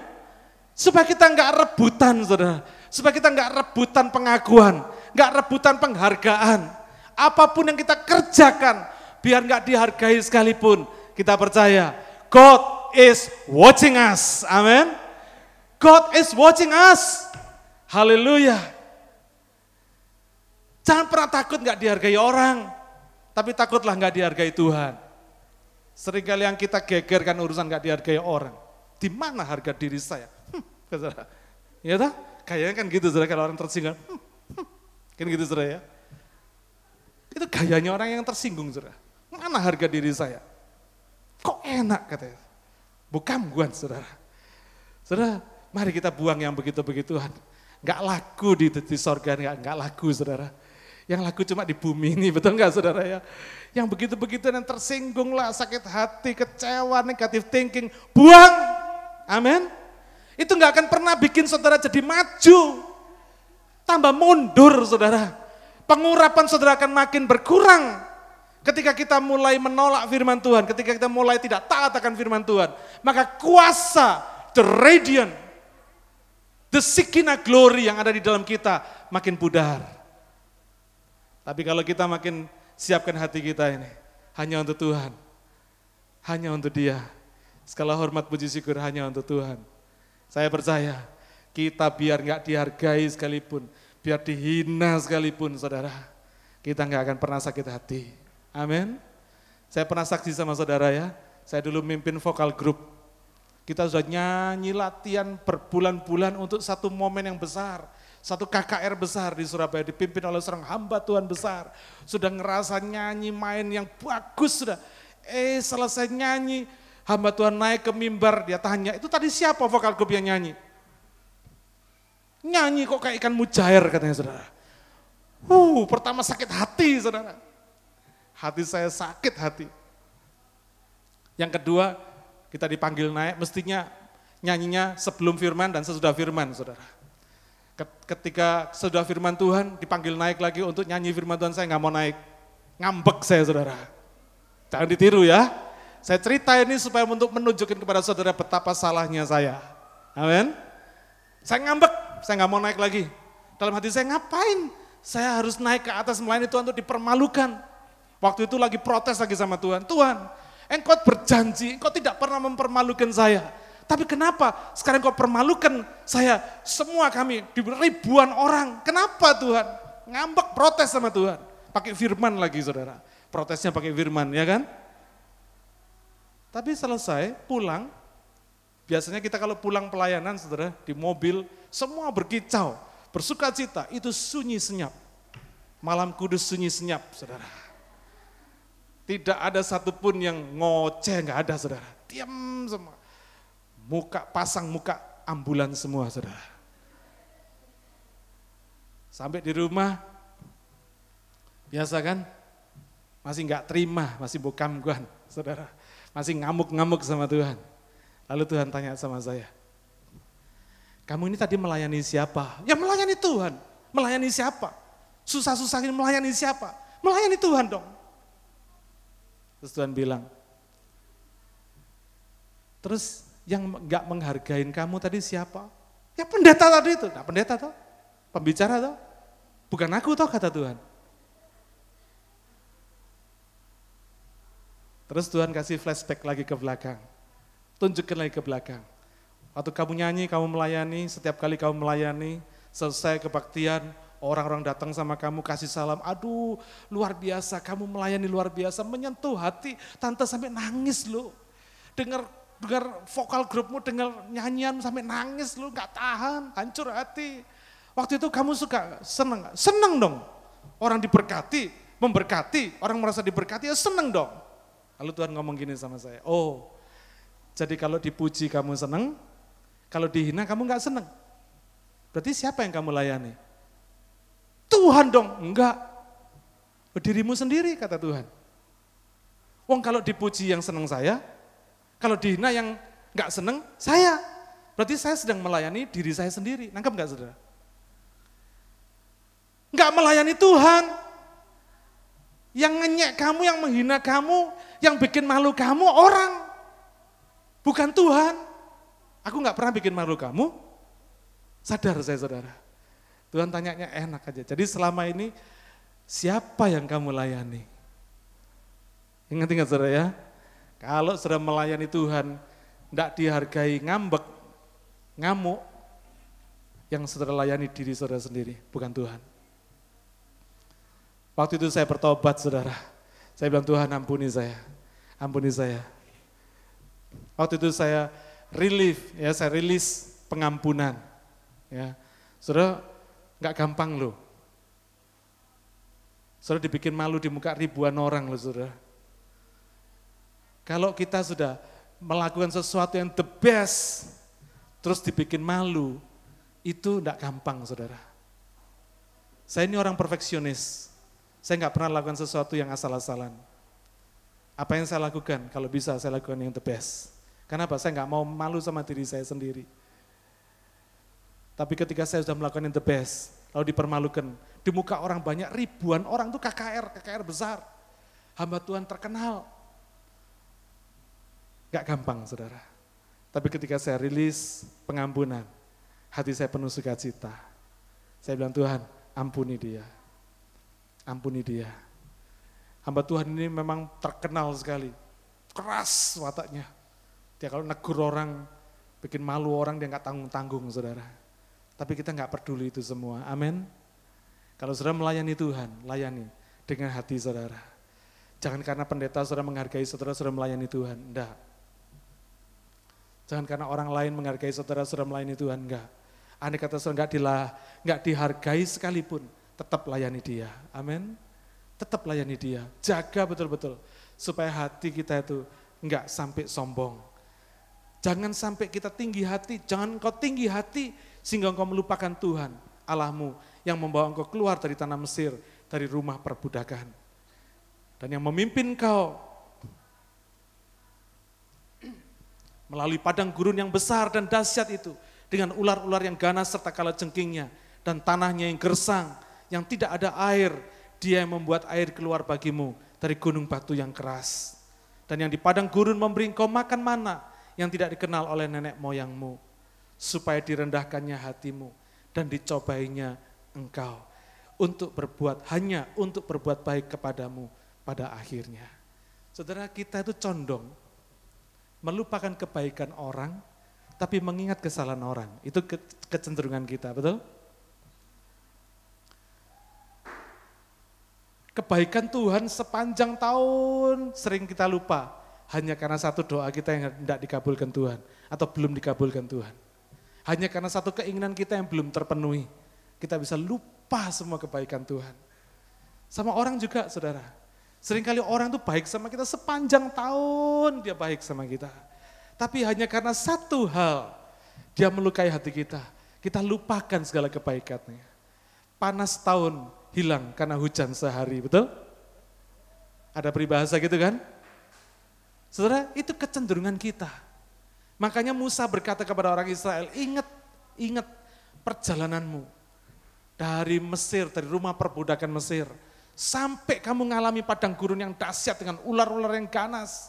Supaya kita nggak rebutan, saudara. Supaya kita nggak rebutan pengakuan, nggak rebutan penghargaan. Apa pun yang kita kerjakan, biar nggak dihargai sekalipun, kita percaya God is watching us. Amin. God is watching us. Haleluya. Jangan pernah takut nggak dihargai orang, tapi takutlah nggak dihargai Tuhan. Seringkali yang kita gegerkan urusan gak dihargai orang. Di mana harga diri saya? Hmm, ya tak? Kayaknya kan gitu saudara kalau orang tersinggung. Hmm, hmm. Kan gitu saudara ya. Itu gayanya orang yang tersinggung saudara. Mana harga diri saya? Kok enak katanya. Bukan guan saudara. Saudara, mari kita buang yang begitu-begituan. Gak laku di, di sorga, gak, gak laku saudara. Yang laku cuma di bumi ini, betul nggak saudara ya? Yang begitu-begitu yang tersinggung lah, sakit hati, kecewa, negatif thinking, buang. Amin. Itu nggak akan pernah bikin saudara jadi maju. Tambah mundur saudara. Pengurapan saudara akan makin berkurang. Ketika kita mulai menolak firman Tuhan, ketika kita mulai tidak taat akan firman Tuhan, maka kuasa, the radiant, the Shekinah glory yang ada di dalam kita makin pudar. Tapi kalau kita makin siapkan hati kita ini, hanya untuk Tuhan, hanya untuk dia. Segala hormat puji syukur hanya untuk Tuhan. Saya percaya kita biar nggak dihargai sekalipun, biar dihina sekalipun saudara, kita nggak akan pernah sakit hati. Amin. Saya pernah saksi sama saudara ya, saya dulu mimpin vokal grup. Kita sudah nyanyi latihan berbulan-bulan untuk satu momen yang besar satu KKR besar di Surabaya dipimpin oleh seorang hamba Tuhan besar. Sudah ngerasa nyanyi main yang bagus sudah. Eh selesai nyanyi, hamba Tuhan naik ke mimbar, dia tanya, itu tadi siapa vokal grup yang nyanyi? Nyanyi kok kayak ikan mujair katanya saudara. Uh, pertama sakit hati saudara. Hati saya sakit hati. Yang kedua, kita dipanggil naik, mestinya nyanyinya sebelum firman dan sesudah firman saudara ketika sudah firman Tuhan dipanggil naik lagi untuk nyanyi firman Tuhan saya nggak mau naik. Ngambek saya saudara. Jangan ditiru ya. Saya cerita ini supaya untuk menunjukkan kepada saudara betapa salahnya saya. Amin. Saya ngambek, saya nggak mau naik lagi. Dalam hati saya ngapain? Saya harus naik ke atas melayani Tuhan untuk dipermalukan. Waktu itu lagi protes lagi sama Tuhan. Tuhan, engkau berjanji, engkau tidak pernah mempermalukan saya. Tapi kenapa sekarang kau permalukan saya, semua kami, ribuan orang. Kenapa Tuhan? Ngambek protes sama Tuhan. Pakai firman lagi saudara. Protesnya pakai firman, ya kan? Tapi selesai, pulang. Biasanya kita kalau pulang pelayanan saudara, di mobil, semua berkicau, bersuka cita, itu sunyi senyap. Malam kudus sunyi senyap, saudara. Tidak ada satupun yang ngoceh, nggak ada saudara. Diam semua muka pasang muka ambulan semua saudara. Sampai di rumah, biasa kan, masih nggak terima, masih bukam guan, saudara. Masih ngamuk-ngamuk sama Tuhan. Lalu Tuhan tanya sama saya, kamu ini tadi melayani siapa? Ya melayani Tuhan. Melayani siapa? Susah-susah ini melayani siapa? Melayani Tuhan dong. Terus Tuhan bilang, terus yang nggak menghargain kamu tadi siapa? Ya pendeta tadi itu. Nah pendeta toh, pembicara toh. Bukan aku toh kata Tuhan. Terus Tuhan kasih flashback lagi ke belakang. Tunjukkan lagi ke belakang. Waktu kamu nyanyi, kamu melayani, setiap kali kamu melayani, selesai kebaktian, orang-orang datang sama kamu kasih salam, aduh luar biasa, kamu melayani luar biasa, menyentuh hati, tante sampai nangis loh. Dengar dengar vokal grupmu, dengar nyanyian sampai nangis lu, nggak tahan, hancur hati. Waktu itu kamu suka seneng, seneng dong. Orang diberkati, memberkati, orang merasa diberkati, ya seneng dong. Lalu Tuhan ngomong gini sama saya, oh jadi kalau dipuji kamu seneng, kalau dihina kamu nggak seneng. Berarti siapa yang kamu layani? Tuhan dong, enggak. Dirimu sendiri kata Tuhan. Wong kalau dipuji yang seneng saya, kalau dihina yang nggak seneng saya. Berarti saya sedang melayani diri saya sendiri. Nangkep nggak saudara? Nggak melayani Tuhan. Yang ngenyek kamu, yang menghina kamu, yang bikin malu kamu orang. Bukan Tuhan. Aku nggak pernah bikin malu kamu. Sadar saya saudara. Tuhan tanyanya enak aja. Jadi selama ini siapa yang kamu layani? Ingat-ingat saudara ya. Kalau sudah melayani Tuhan, tidak dihargai ngambek, ngamuk, yang saudara layani diri saudara sendiri, bukan Tuhan. Waktu itu saya bertobat saudara. Saya bilang Tuhan ampuni saya. Ampuni saya. Waktu itu saya relief, ya saya rilis pengampunan. Ya, saudara nggak gampang loh. Saudara dibikin malu di muka ribuan orang loh saudara. Kalau kita sudah melakukan sesuatu yang the best, terus dibikin malu, itu enggak gampang saudara. Saya ini orang perfeksionis, saya nggak pernah lakukan sesuatu yang asal-asalan. Apa yang saya lakukan? Kalau bisa saya lakukan yang the best. Kenapa? Saya nggak mau malu sama diri saya sendiri. Tapi ketika saya sudah melakukan yang the best, lalu dipermalukan, di muka orang banyak, ribuan orang itu KKR, KKR besar. Hamba Tuhan terkenal. Gak gampang saudara. Tapi ketika saya rilis pengampunan, hati saya penuh sukacita. Saya bilang Tuhan, ampuni dia ampuni dia. Hamba Tuhan ini memang terkenal sekali, keras wataknya. Dia kalau negur orang, bikin malu orang, dia nggak tanggung-tanggung saudara. Tapi kita nggak peduli itu semua, amin. Kalau saudara melayani Tuhan, layani dengan hati saudara. Jangan karena pendeta saudara menghargai saudara, saudara melayani Tuhan, enggak. Jangan karena orang lain menghargai saudara, saudara melayani Tuhan, enggak. Andai kata saudara enggak, dilah, enggak dihargai sekalipun, tetap layani dia. Amin. Tetap layani dia. Jaga betul-betul supaya hati kita itu enggak sampai sombong. Jangan sampai kita tinggi hati, jangan engkau tinggi hati sehingga engkau melupakan Tuhan Allahmu yang membawa engkau keluar dari tanah Mesir, dari rumah perbudakan. Dan yang memimpin kau melalui padang gurun yang besar dan dahsyat itu dengan ular-ular yang ganas serta kala jengkingnya dan tanahnya yang gersang yang tidak ada air, dia yang membuat air keluar bagimu dari gunung batu yang keras. Dan yang di padang gurun memberi engkau makan mana yang tidak dikenal oleh nenek moyangmu, supaya direndahkannya hatimu dan dicobainya engkau untuk berbuat hanya untuk berbuat baik kepadamu pada akhirnya. Saudara kita itu condong melupakan kebaikan orang, tapi mengingat kesalahan orang. Itu kecenderungan kita, betul? Kebaikan Tuhan sepanjang tahun sering kita lupa. Hanya karena satu doa kita yang tidak dikabulkan Tuhan. Atau belum dikabulkan Tuhan. Hanya karena satu keinginan kita yang belum terpenuhi. Kita bisa lupa semua kebaikan Tuhan. Sama orang juga saudara. Seringkali orang itu baik sama kita sepanjang tahun dia baik sama kita. Tapi hanya karena satu hal dia melukai hati kita. Kita lupakan segala kebaikannya. Panas tahun hilang karena hujan sehari, betul? Ada peribahasa gitu kan? Saudara, itu kecenderungan kita. Makanya Musa berkata kepada orang Israel, ingat, ingat perjalananmu dari Mesir, dari rumah perbudakan Mesir, sampai kamu mengalami padang gurun yang dahsyat dengan ular-ular yang ganas.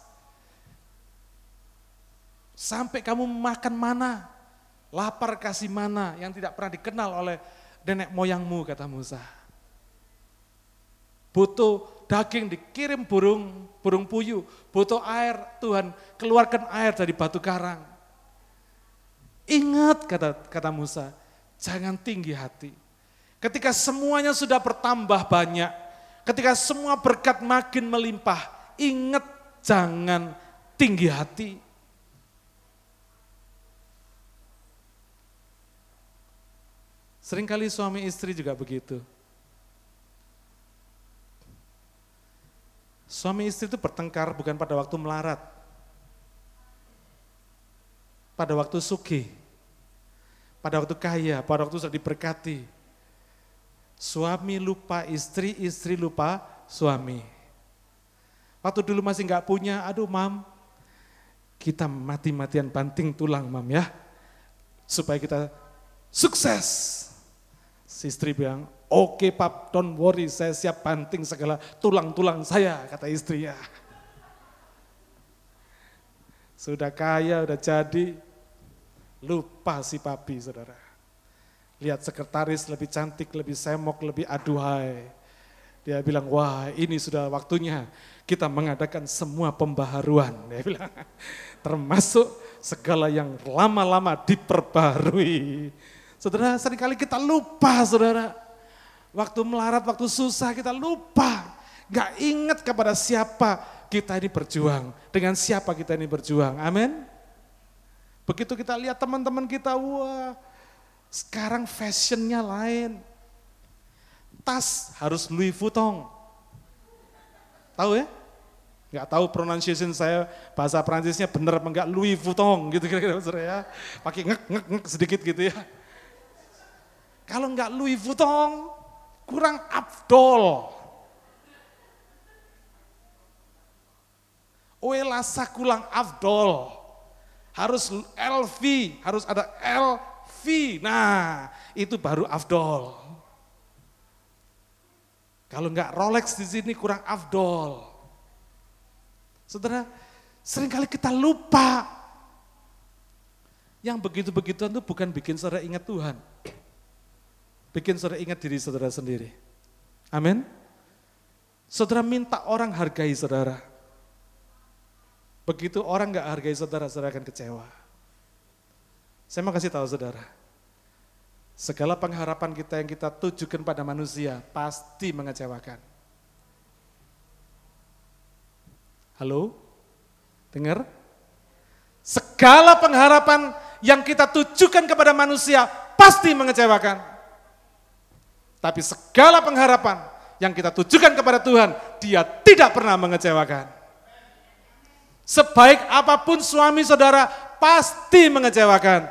Sampai kamu makan mana, lapar kasih mana yang tidak pernah dikenal oleh nenek moyangmu, kata Musa. Butuh daging dikirim burung burung puyuh, butuh air, Tuhan keluarkan air dari batu karang. Ingat kata kata Musa, jangan tinggi hati. Ketika semuanya sudah bertambah banyak, ketika semua berkat makin melimpah, ingat jangan tinggi hati. Seringkali suami istri juga begitu. Suami istri itu bertengkar bukan pada waktu melarat. Pada waktu suki. Pada waktu kaya, pada waktu sudah diberkati. Suami lupa istri, istri lupa suami. Waktu dulu masih nggak punya, aduh mam, kita mati-matian banting tulang mam ya. Supaya kita sukses. Si istri bilang, Oke pap, don't worry, saya siap banting segala tulang-tulang saya, kata istri ya. Sudah kaya, udah jadi, lupa si papi saudara. Lihat sekretaris lebih cantik, lebih semok, lebih aduhai. Dia bilang, wah ini sudah waktunya kita mengadakan semua pembaharuan. Dia bilang, termasuk segala yang lama-lama diperbarui. Saudara, sering kali kita lupa saudara Waktu melarat, waktu susah kita lupa. Gak ingat kepada siapa kita ini berjuang. Dengan siapa kita ini berjuang. Amin. Begitu kita lihat teman-teman kita, wah sekarang fashionnya lain. Tas harus Louis Vuitton. Tahu ya? Gak tahu pronunciation saya bahasa Prancisnya benar apa enggak Louis Vuitton gitu kira-kira ya. Pakai ngek ngek ngek sedikit gitu ya. Kalau enggak Louis Vuitton, kurang afdol. Oelasa kurang afdol. Harus LV, harus ada LV. Nah, itu baru afdol. Kalau enggak Rolex di sini kurang afdol. Saudara, sering kali kita lupa. Yang begitu-begituan itu bukan bikin saudara ingat Tuhan bikin saudara ingat diri saudara sendiri. Amin. Saudara minta orang hargai saudara. Begitu orang nggak hargai saudara, saudara akan kecewa. Saya mau kasih tahu saudara, segala pengharapan kita yang kita tujukan pada manusia pasti mengecewakan. Halo? Dengar? Segala pengharapan yang kita tujukan kepada manusia pasti mengecewakan. Tapi segala pengharapan yang kita tujukan kepada Tuhan, dia tidak pernah mengecewakan. Sebaik apa pun suami saudara, pasti mengecewakan.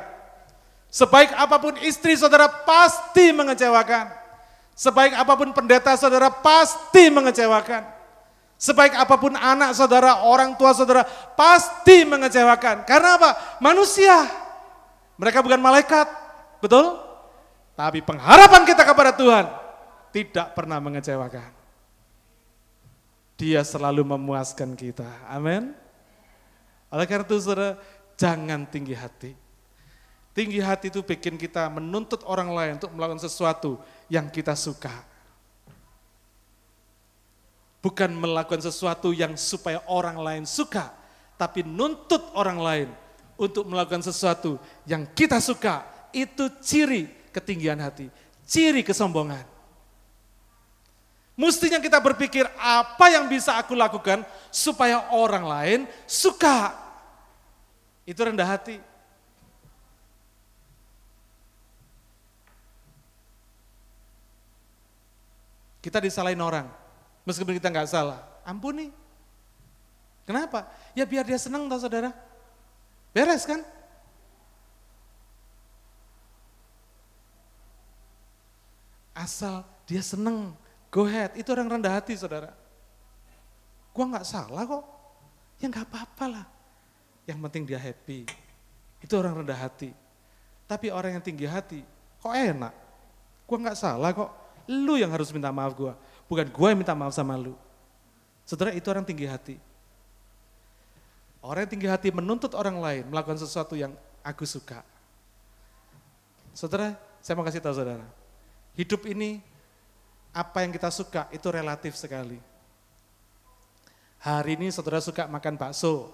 Sebaik apa pun istri saudara, pasti mengecewakan. Sebaik apa pun pendeta saudara, pasti mengecewakan. Sebaik apa pun anak saudara, orang tua saudara, pasti mengecewakan. Karena apa? Manusia. Mereka bukan malaikat. Betul? Tapi pengharapan kita kepada Tuhan tidak pernah mengecewakan. Dia selalu memuaskan kita. Amin. Oleh karena itu saudara, jangan tinggi hati. Tinggi hati itu bikin kita menuntut orang lain untuk melakukan sesuatu yang kita suka. Bukan melakukan sesuatu yang supaya orang lain suka, tapi nuntut orang lain untuk melakukan sesuatu yang kita suka. Itu ciri ketinggian hati, ciri kesombongan. Mestinya kita berpikir apa yang bisa aku lakukan supaya orang lain suka. Itu rendah hati. Kita disalahin orang, meskipun kita nggak salah. Ampuni. Kenapa? Ya biar dia senang tau saudara. Beres kan? Asal dia seneng, go ahead. Itu orang rendah hati saudara. Gua nggak salah kok. Ya nggak apa-apa lah. Yang penting dia happy. Itu orang rendah hati. Tapi orang yang tinggi hati, kok enak? Gua nggak salah kok. Lu yang harus minta maaf gua, bukan gua yang minta maaf sama lu. Saudara itu orang tinggi hati. Orang yang tinggi hati menuntut orang lain melakukan sesuatu yang aku suka. Saudara, saya mau kasih tahu saudara. Hidup ini apa yang kita suka itu relatif sekali. Hari ini saudara suka makan bakso.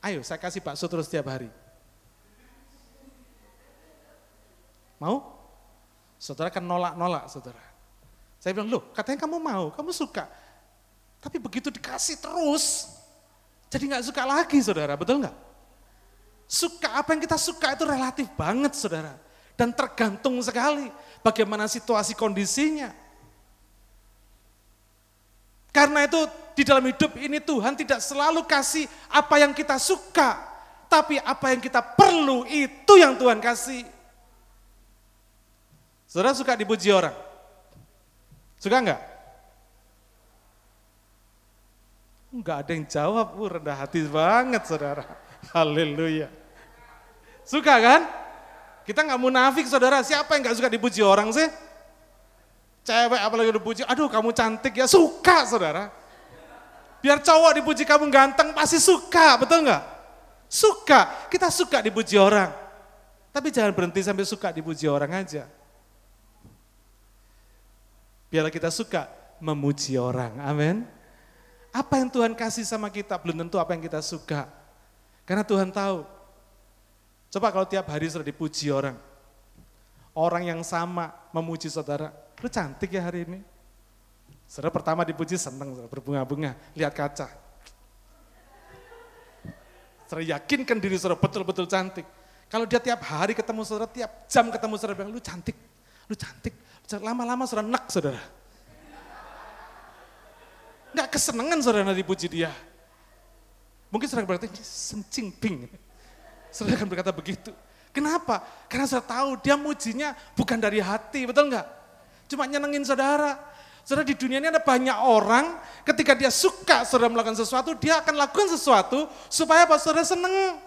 Ayo saya kasih bakso terus tiap hari. Mau? Saudara kan nolak-nolak saudara. Saya bilang, loh katanya kamu mau, kamu suka. Tapi begitu dikasih terus, jadi nggak suka lagi saudara, betul nggak? Suka apa yang kita suka itu relatif banget saudara. Dan tergantung sekali bagaimana situasi kondisinya. Karena itu di dalam hidup ini Tuhan tidak selalu kasih apa yang kita suka, tapi apa yang kita perlu itu yang Tuhan kasih. Saudara suka dipuji orang? Suka enggak? Enggak ada yang jawab, uh, rendah hati banget saudara. Haleluya. Suka kan? Kita nggak munafik saudara, siapa yang nggak suka dipuji orang sih? Cewek apalagi dipuji, aduh kamu cantik ya, suka saudara. Biar cowok dipuji kamu ganteng, pasti suka, betul nggak? Suka, kita suka dipuji orang. Tapi jangan berhenti sampai suka dipuji orang aja. Biarlah kita suka memuji orang. Amin. Apa yang Tuhan kasih sama kita belum tentu apa yang kita suka. Karena Tuhan tahu. Coba kalau tiap hari sudah dipuji orang. Orang yang sama memuji saudara. Lu cantik ya hari ini. Saudara pertama dipuji senang, berbunga-bunga, lihat kaca. Saudara yakinkan diri saudara betul-betul cantik. Kalau dia tiap hari ketemu saudara, tiap jam ketemu saudara bilang, lu cantik, lu cantik, Lama-lama saudara nak saudara. Enggak kesenangan saudara dipuji dia. Mungkin saudara berkata, sencing ping. Saudara akan berkata begitu. Kenapa? Karena saudara tahu dia mujinya bukan dari hati, betul enggak? Cuma nyenengin saudara. Saudara di dunia ini ada banyak orang ketika dia suka saudara melakukan sesuatu, dia akan lakukan sesuatu supaya apa saudara seneng.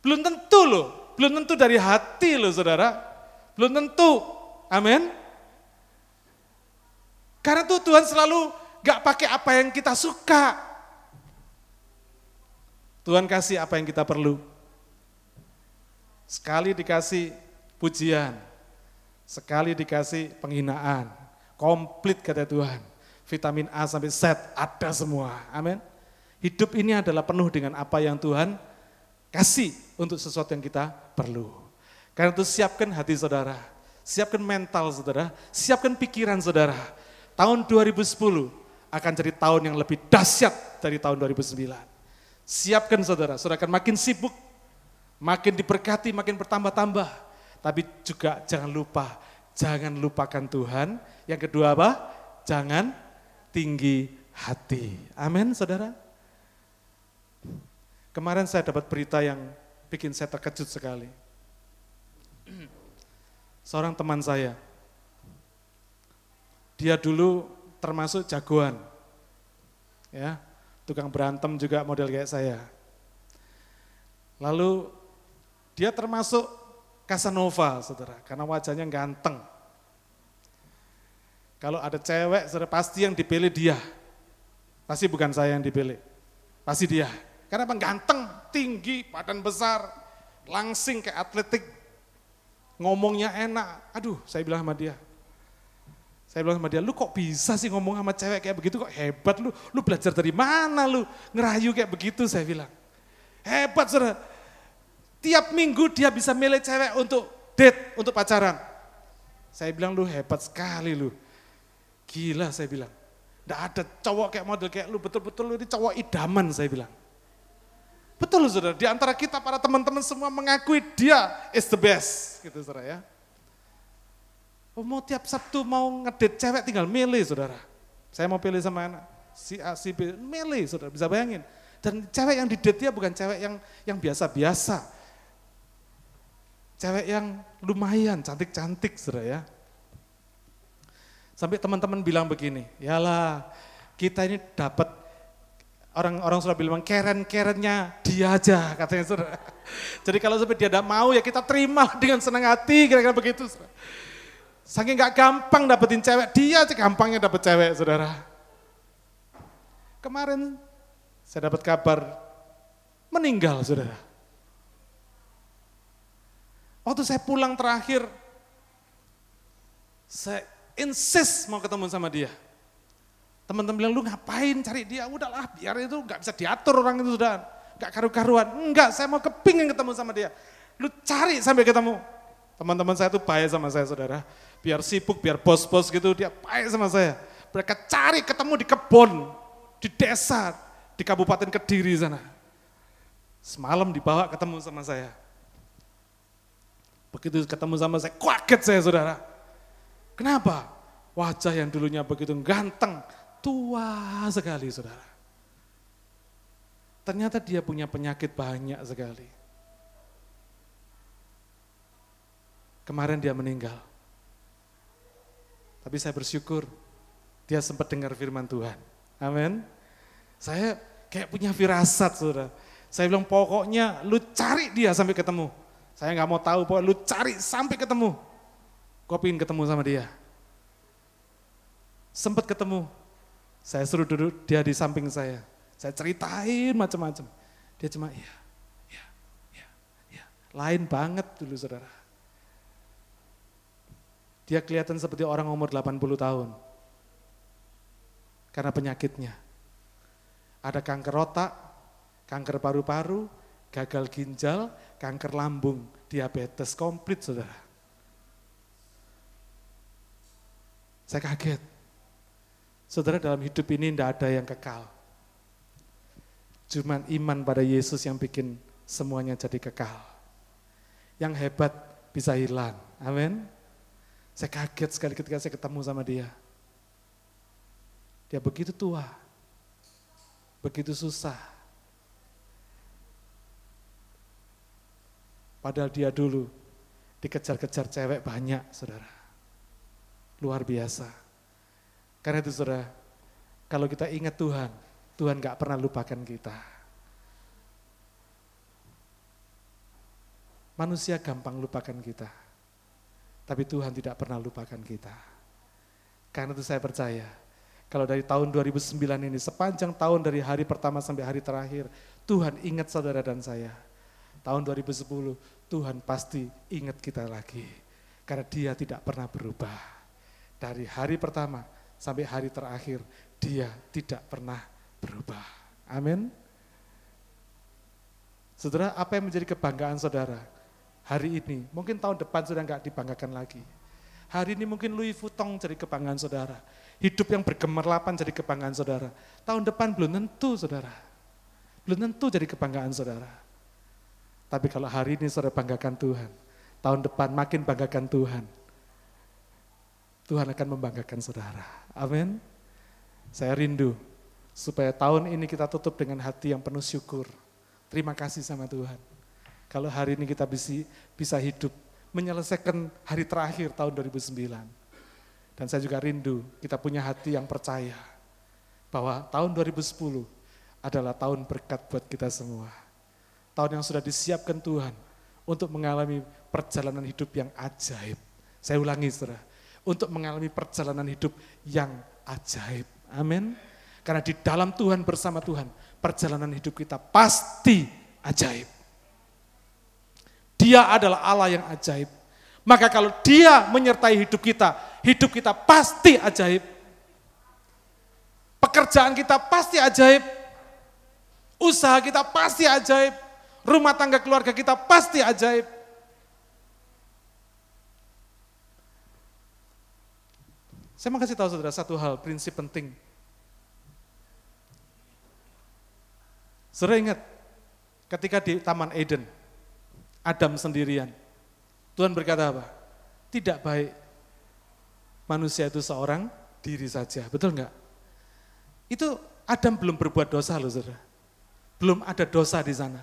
Belum tentu loh, belum tentu dari hati loh saudara. Belum tentu. Amin. Karena tuh Tuhan selalu gak pakai apa yang kita suka. Tuhan kasih apa yang kita perlu. Sekali dikasih pujian, sekali dikasih penghinaan, komplit kata Tuhan. Vitamin A sampai Z ada semua. Amin. Hidup ini adalah penuh dengan apa yang Tuhan kasih untuk sesuatu yang kita perlu. Karena itu siapkan hati saudara Siapkan mental saudara, siapkan pikiran saudara. Tahun 2010 akan jadi tahun yang lebih dahsyat dari tahun 2009. Siapkan saudara, saudara akan makin sibuk, makin diberkati, makin bertambah-tambah. Tapi juga jangan lupa, jangan lupakan Tuhan. Yang kedua apa? Jangan tinggi hati. Amin saudara. Kemarin saya dapat berita yang bikin saya terkejut sekali seorang teman saya. Dia dulu termasuk jagoan. Ya, tukang berantem juga model kayak saya. Lalu dia termasuk Casanova, saudara, karena wajahnya ganteng. Kalau ada cewek, saudara, pasti yang dipilih dia. Pasti bukan saya yang dipilih, pasti dia. Karena apa? Ganteng, tinggi, badan besar, langsing kayak atletik, ngomongnya enak. Aduh, saya bilang sama dia. Saya bilang sama dia, lu kok bisa sih ngomong sama cewek kayak begitu kok hebat lu. Lu belajar dari mana lu ngerayu kayak begitu saya bilang. Hebat saudara. Tiap minggu dia bisa milih cewek untuk date, untuk pacaran. Saya bilang lu hebat sekali lu. Gila saya bilang. Tidak ada cowok kayak model kayak lu, betul-betul lu ini cowok idaman saya bilang. Betul saudara, di antara kita para teman-teman semua mengakui dia is the best. Gitu saudara ya. Oh, mau tiap Sabtu mau ngedit cewek tinggal milih saudara. Saya mau pilih sama anak, si A, si B, milih saudara, bisa bayangin. Dan cewek yang di dia bukan cewek yang yang biasa-biasa. Cewek yang lumayan, cantik-cantik saudara ya. Sampai teman-teman bilang begini, yalah kita ini dapat orang-orang sudah bilang keren-kerennya dia aja katanya saudara. Jadi kalau sampai dia tidak mau ya kita terima dengan senang hati kira-kira begitu. Saudara. Saking gak gampang dapetin cewek, dia aja gampangnya dapet cewek saudara. Kemarin saya dapat kabar meninggal saudara. Waktu saya pulang terakhir, saya insist mau ketemu sama dia. Teman-teman bilang, lu ngapain cari dia? Udahlah, biar itu nggak bisa diatur orang itu sudah. Nggak karu-karuan. Enggak, saya mau kepingin ketemu sama dia. Lu cari sampai ketemu. Teman-teman saya itu baik sama saya, saudara. Biar sibuk, biar bos-bos gitu, dia baik sama saya. Mereka cari ketemu di kebun, di desa, di Kabupaten Kediri sana. Semalam dibawa ketemu sama saya. Begitu ketemu sama saya, kaget saya saudara. Kenapa? Wajah yang dulunya begitu ganteng, tua sekali saudara. Ternyata dia punya penyakit banyak sekali. Kemarin dia meninggal. Tapi saya bersyukur dia sempat dengar firman Tuhan. Amin. Saya kayak punya firasat saudara. Saya bilang pokoknya lu cari dia sampai ketemu. Saya nggak mau tahu, pokoknya lu cari sampai ketemu. Gue pengen ketemu sama dia. Sempat ketemu, saya suruh duduk dia di samping saya. Saya ceritain macam-macam. Dia cuma iya, iya, iya, iya. Lain banget dulu saudara. Dia kelihatan seperti orang umur 80 tahun. Karena penyakitnya. Ada kanker otak, kanker paru-paru, gagal ginjal, kanker lambung, diabetes komplit saudara. Saya kaget. Saudara dalam hidup ini tidak ada yang kekal. Cuman iman pada Yesus yang bikin semuanya jadi kekal. Yang hebat bisa hilang. Amin. Saya kaget sekali ketika saya ketemu sama dia. Dia begitu tua. Begitu susah. Padahal dia dulu dikejar-kejar cewek banyak, saudara. Luar biasa. Karena itu saudara, kalau kita ingat Tuhan, Tuhan gak pernah lupakan kita. Manusia gampang lupakan kita, tapi Tuhan tidak pernah lupakan kita. Karena itu saya percaya, kalau dari tahun 2009 ini, sepanjang tahun dari hari pertama sampai hari terakhir, Tuhan ingat saudara dan saya. Tahun 2010, Tuhan pasti ingat kita lagi. Karena dia tidak pernah berubah. Dari hari pertama sampai hari terakhir dia tidak pernah berubah. Amin. Saudara, apa yang menjadi kebanggaan saudara hari ini? Mungkin tahun depan sudah nggak dibanggakan lagi. Hari ini mungkin Louis Vuitton jadi kebanggaan saudara. Hidup yang bergemerlapan jadi kebanggaan saudara. Tahun depan belum tentu saudara. Belum tentu jadi kebanggaan saudara. Tapi kalau hari ini saudara banggakan Tuhan, tahun depan makin banggakan Tuhan. Tuhan akan membanggakan saudara. Amin. Saya rindu supaya tahun ini kita tutup dengan hati yang penuh syukur. Terima kasih sama Tuhan. Kalau hari ini kita bisa, bisa hidup menyelesaikan hari terakhir tahun 2009. Dan saya juga rindu kita punya hati yang percaya bahwa tahun 2010 adalah tahun berkat buat kita semua. Tahun yang sudah disiapkan Tuhan untuk mengalami perjalanan hidup yang ajaib. Saya ulangi saudara, untuk mengalami perjalanan hidup yang ajaib. Amin. Karena di dalam Tuhan bersama Tuhan, perjalanan hidup kita pasti ajaib. Dia adalah Allah yang ajaib. Maka kalau dia menyertai hidup kita, hidup kita pasti ajaib. Pekerjaan kita pasti ajaib. Usaha kita pasti ajaib. Rumah tangga keluarga kita pasti ajaib. Saya mau kasih tahu saudara satu hal, prinsip penting. Saudara ingat, ketika di Taman Eden, Adam sendirian, Tuhan berkata apa? Tidak baik manusia itu seorang diri saja, betul enggak? Itu Adam belum berbuat dosa loh saudara. Belum ada dosa di sana.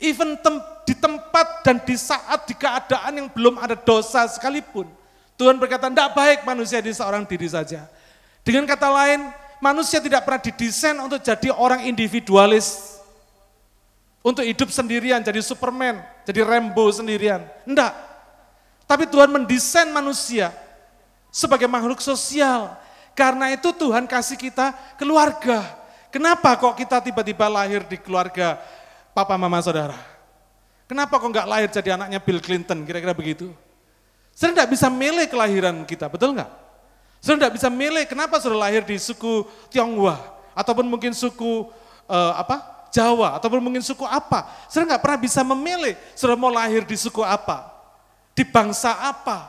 Even tem di tempat dan di saat, di keadaan yang belum ada dosa sekalipun, Tuhan berkata, tidak baik manusia di seorang diri saja. Dengan kata lain, manusia tidak pernah didesain untuk jadi orang individualis. Untuk hidup sendirian, jadi Superman, jadi Rambo sendirian. Enggak. Tapi Tuhan mendesain manusia sebagai makhluk sosial. Karena itu Tuhan kasih kita keluarga. Kenapa kok kita tiba-tiba lahir di keluarga papa mama saudara? Kenapa kok nggak lahir jadi anaknya Bill Clinton, kira-kira begitu? Saya tidak bisa milih kelahiran kita, betul nggak? Saya tidak bisa milih kenapa sudah lahir di suku Tionghoa, ataupun mungkin suku uh, apa Jawa, ataupun mungkin suku apa. Saya nggak pernah bisa memilih sudah mau lahir di suku apa, di bangsa apa.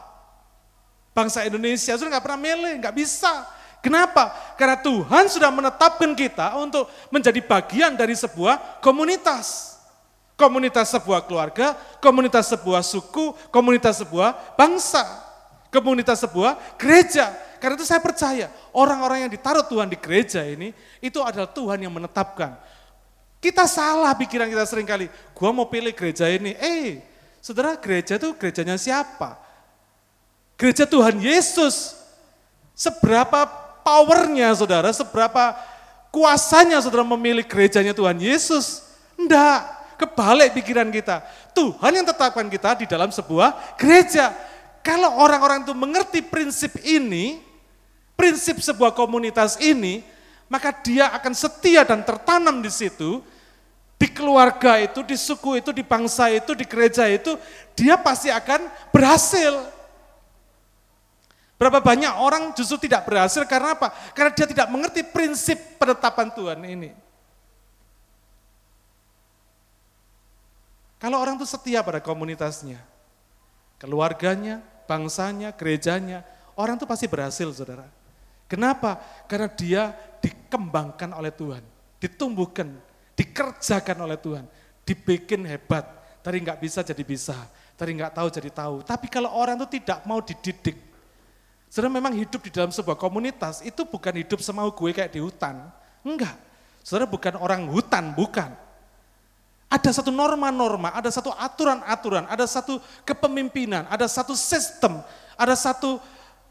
Bangsa Indonesia sudah nggak pernah milih, nggak bisa. Kenapa? Karena Tuhan sudah menetapkan kita untuk menjadi bagian dari sebuah komunitas. Komunitas sebuah keluarga, komunitas sebuah suku, komunitas sebuah bangsa, komunitas sebuah gereja. Karena itu saya percaya orang-orang yang ditaruh Tuhan di gereja ini, itu adalah Tuhan yang menetapkan. Kita salah pikiran kita sering kali. Gua mau pilih gereja ini. Eh, saudara gereja itu gerejanya siapa? Gereja Tuhan Yesus. Seberapa powernya saudara, seberapa kuasanya saudara memilih gerejanya Tuhan Yesus? Enggak, kebalik pikiran kita. Tuhan yang tetapkan kita di dalam sebuah gereja. Kalau orang-orang itu mengerti prinsip ini, prinsip sebuah komunitas ini, maka dia akan setia dan tertanam di situ, di keluarga itu, di suku itu, di bangsa itu, di gereja itu, dia pasti akan berhasil. Berapa banyak orang justru tidak berhasil karena apa? Karena dia tidak mengerti prinsip penetapan Tuhan ini. Kalau orang itu setia pada komunitasnya, keluarganya, bangsanya, gerejanya, orang itu pasti berhasil, saudara. Kenapa? Karena dia dikembangkan oleh Tuhan, ditumbuhkan, dikerjakan oleh Tuhan, dibikin hebat. Tadi nggak bisa jadi bisa, tadi nggak tahu jadi tahu. Tapi kalau orang itu tidak mau dididik, saudara memang hidup di dalam sebuah komunitas itu bukan hidup semau gue kayak di hutan, enggak. Saudara bukan orang hutan, bukan. Ada satu norma-norma, ada satu aturan-aturan, ada satu kepemimpinan, ada satu sistem, ada satu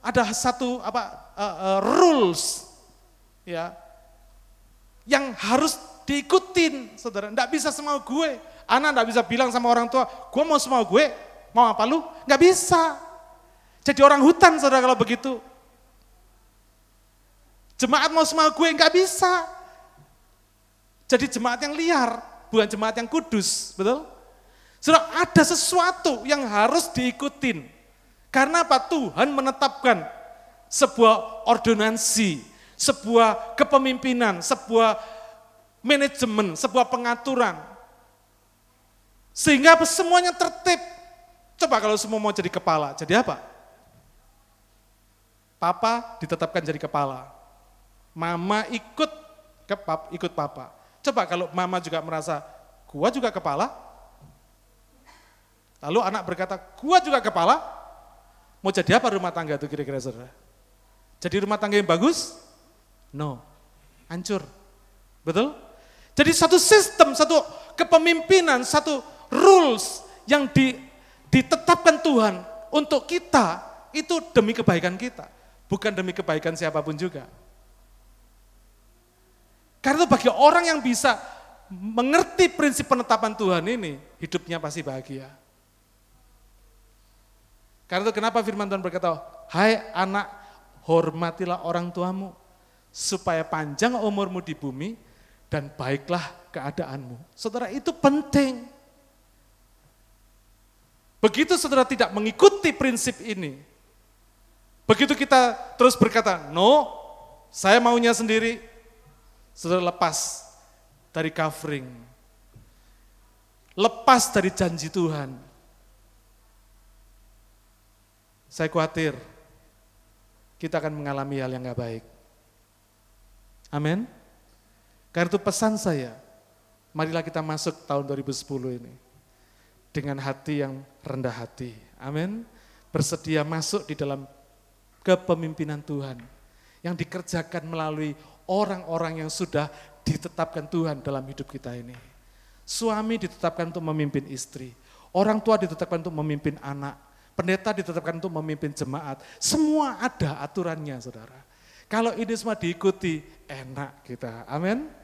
ada satu apa uh, uh, rules ya yang harus diikutin, saudara. Enggak bisa semau gue. Anak enggak bisa bilang sama orang tua, gue mau semau gue, mau apa lu? Enggak bisa. Jadi orang hutan, saudara kalau begitu. Jemaat mau semau gue, enggak bisa. Jadi jemaat yang liar, bukan jemaat yang kudus, betul? Saudara, ada sesuatu yang harus diikutin. Karena apa? Tuhan menetapkan sebuah ordonansi, sebuah kepemimpinan, sebuah manajemen, sebuah pengaturan. Sehingga semuanya tertib. Coba kalau semua mau jadi kepala, jadi apa? Papa ditetapkan jadi kepala. Mama ikut ke pap, ikut papa. Coba kalau mama juga merasa, gua juga kepala. Lalu anak berkata, gua juga kepala. Mau jadi apa rumah tangga itu kira-kira saudara? Jadi rumah tangga yang bagus? No, hancur. Betul? Jadi satu sistem, satu kepemimpinan, satu rules yang di, ditetapkan Tuhan untuk kita itu demi kebaikan kita, bukan demi kebaikan siapa pun juga. Karena itu bagi orang yang bisa mengerti prinsip penetapan Tuhan ini, hidupnya pasti bahagia. Karena itu kenapa firman Tuhan berkata, hai anak, hormatilah orang tuamu, supaya panjang umurmu di bumi, dan baiklah keadaanmu. Saudara itu penting. Begitu saudara tidak mengikuti prinsip ini, begitu kita terus berkata, no, saya maunya sendiri, saudara lepas dari covering, lepas dari janji Tuhan. Saya khawatir kita akan mengalami hal yang gak baik. Amin. Karena itu pesan saya, marilah kita masuk tahun 2010 ini dengan hati yang rendah hati. Amin. Bersedia masuk di dalam kepemimpinan Tuhan yang dikerjakan melalui orang-orang yang sudah ditetapkan Tuhan dalam hidup kita ini. Suami ditetapkan untuk memimpin istri, orang tua ditetapkan untuk memimpin anak, pendeta ditetapkan untuk memimpin jemaat. Semua ada aturannya, saudara. Kalau ini semua diikuti, enak kita. Amin.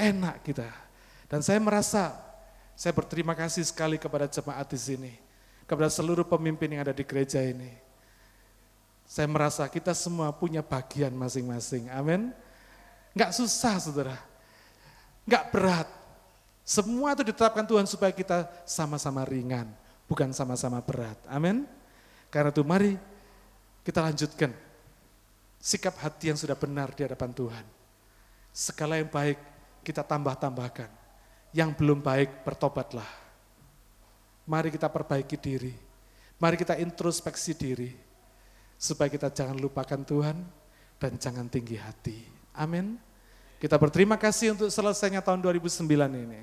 Enak kita. Dan saya merasa, saya berterima kasih sekali kepada jemaat di sini. Kepada seluruh pemimpin yang ada di gereja ini. Saya merasa kita semua punya bagian masing-masing. Amin. Enggak susah saudara. Enggak berat. Semua itu ditetapkan Tuhan supaya kita sama-sama ringan. Bukan sama-sama berat. Amin. Karena itu mari kita lanjutkan sikap hati yang sudah benar di hadapan Tuhan. Segala yang baik kita tambah-tambahkan. Yang belum baik bertobatlah. Mari kita perbaiki diri. Mari kita introspeksi diri. Supaya kita jangan lupakan Tuhan dan jangan tinggi hati. Amin. Kita berterima kasih untuk selesainya tahun 2009 ini.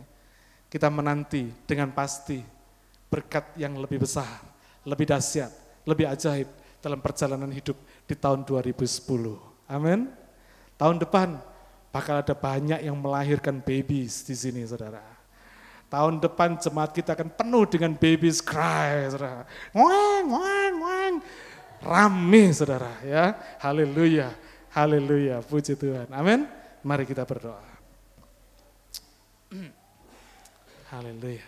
Kita menanti dengan pasti berkat yang lebih besar, lebih dahsyat, lebih ajaib dalam perjalanan hidup di tahun 2010. Amin. Tahun depan bakal ada banyak yang melahirkan babies di sini, saudara. Tahun depan jemaat kita akan penuh dengan babies cry, saudara. Wang, wang, wang. Rame, saudara. Ya, haleluya, haleluya, puji Tuhan. Amin. Mari kita berdoa. Haleluya.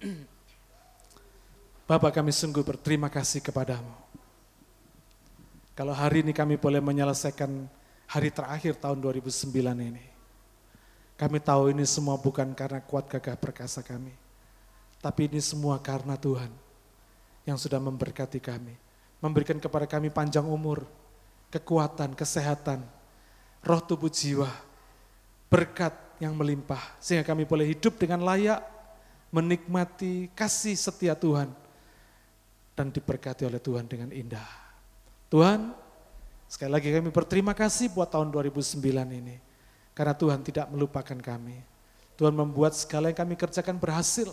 Bapak kami sungguh berterima kasih kepadamu. Kalau hari ini kami boleh menyelesaikan hari terakhir tahun 2009 ini. Kami tahu ini semua bukan karena kuat gagah perkasa kami. Tapi ini semua karena Tuhan yang sudah memberkati kami. Memberikan kepada kami panjang umur, kekuatan, kesehatan, roh tubuh jiwa, berkat yang melimpah. Sehingga kami boleh hidup dengan layak, menikmati kasih setia Tuhan dan diberkati oleh Tuhan dengan indah. Tuhan, sekali lagi kami berterima kasih buat tahun 2009 ini. Karena Tuhan tidak melupakan kami. Tuhan membuat segala yang kami kerjakan berhasil.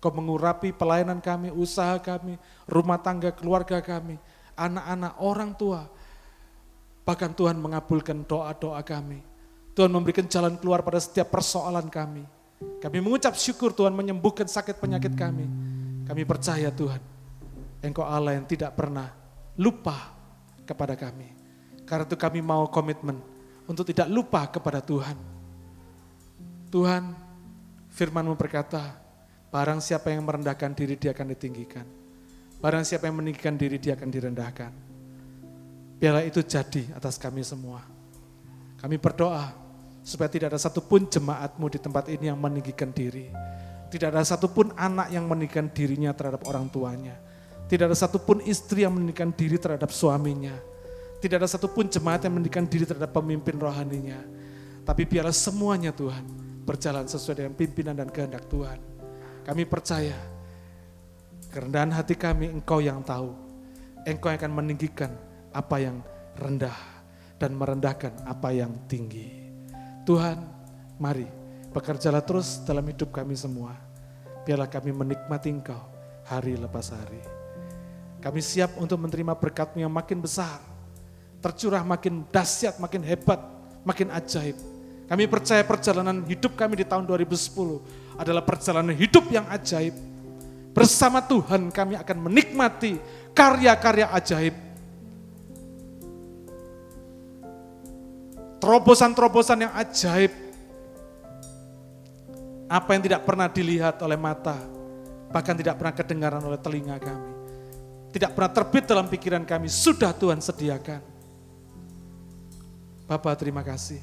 Kau mengurapi pelayanan kami, usaha kami, rumah tangga, keluarga kami, anak-anak, orang tua. Bahkan Tuhan mengabulkan doa-doa kami. Tuhan memberikan jalan keluar pada setiap persoalan kami. Kami mengucap syukur Tuhan menyembuhkan sakit penyakit kami. Kami percaya Tuhan, Engkau Allah yang tidak pernah lupa kepada kami. Karena itu kami mau komitmen untuk tidak lupa kepada Tuhan. Tuhan, firman berkata, barang siapa yang merendahkan diri dia akan ditinggikan. Barang siapa yang meninggikan diri dia akan direndahkan. Biarlah itu jadi atas kami semua. Kami berdoa supaya tidak ada satupun jemaatmu di tempat ini yang meninggikan diri. Tidak ada satupun anak yang meninggikan dirinya terhadap orang tuanya tidak ada satupun istri yang menikah diri terhadap suaminya. Tidak ada satupun jemaat yang menikah diri terhadap pemimpin rohaninya. Tapi biarlah semuanya Tuhan berjalan sesuai dengan pimpinan dan kehendak Tuhan. Kami percaya kerendahan hati kami engkau yang tahu. Engkau yang akan meninggikan apa yang rendah dan merendahkan apa yang tinggi. Tuhan, mari bekerjalah terus dalam hidup kami semua. Biarlah kami menikmati engkau hari lepas hari. Kami siap untuk menerima berkatmu yang makin besar. Tercurah makin dahsyat, makin hebat, makin ajaib. Kami percaya perjalanan hidup kami di tahun 2010 adalah perjalanan hidup yang ajaib. Bersama Tuhan kami akan menikmati karya-karya ajaib. Terobosan-terobosan yang ajaib. Apa yang tidak pernah dilihat oleh mata, bahkan tidak pernah kedengaran oleh telinga kami tidak pernah terbit dalam pikiran kami, sudah Tuhan sediakan. Bapak terima kasih.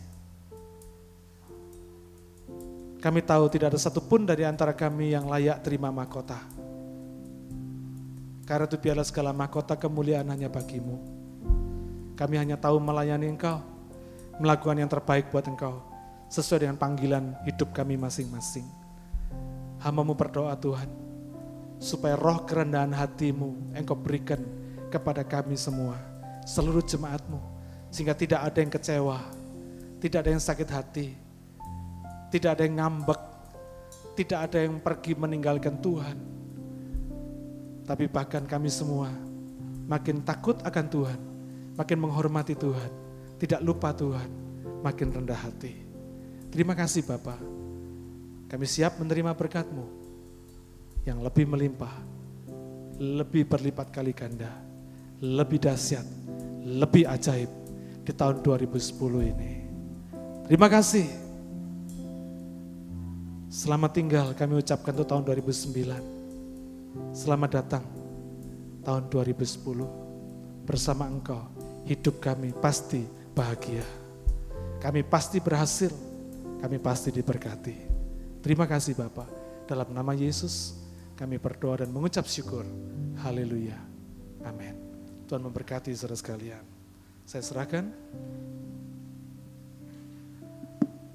Kami tahu tidak ada satupun dari antara kami yang layak terima mahkota. Karena itu biarlah segala mahkota kemuliaan hanya bagimu. Kami hanya tahu melayani engkau, melakukan yang terbaik buat engkau, sesuai dengan panggilan hidup kami masing-masing. Hamamu berdoa Tuhan, supaya roh kerendahan hatimu engkau berikan kepada kami semua, seluruh jemaatmu, sehingga tidak ada yang kecewa, tidak ada yang sakit hati, tidak ada yang ngambek, tidak ada yang pergi meninggalkan Tuhan. Tapi bahkan kami semua makin takut akan Tuhan, makin menghormati Tuhan, tidak lupa Tuhan, makin rendah hati. Terima kasih Bapak, kami siap menerima berkat-Mu yang lebih melimpah, lebih berlipat kali ganda. lebih dahsyat, lebih ajaib di tahun 2010 ini. Terima kasih. Selamat tinggal kami ucapkan untuk tahun 2009. Selamat datang tahun 2010 bersama engkau. Hidup kami pasti bahagia. Kami pasti berhasil, kami pasti diberkati. Terima kasih Bapak. Dalam nama Yesus kami berdoa dan mengucap syukur. Haleluya. Amin. Tuhan memberkati saudara sekalian. Saya serahkan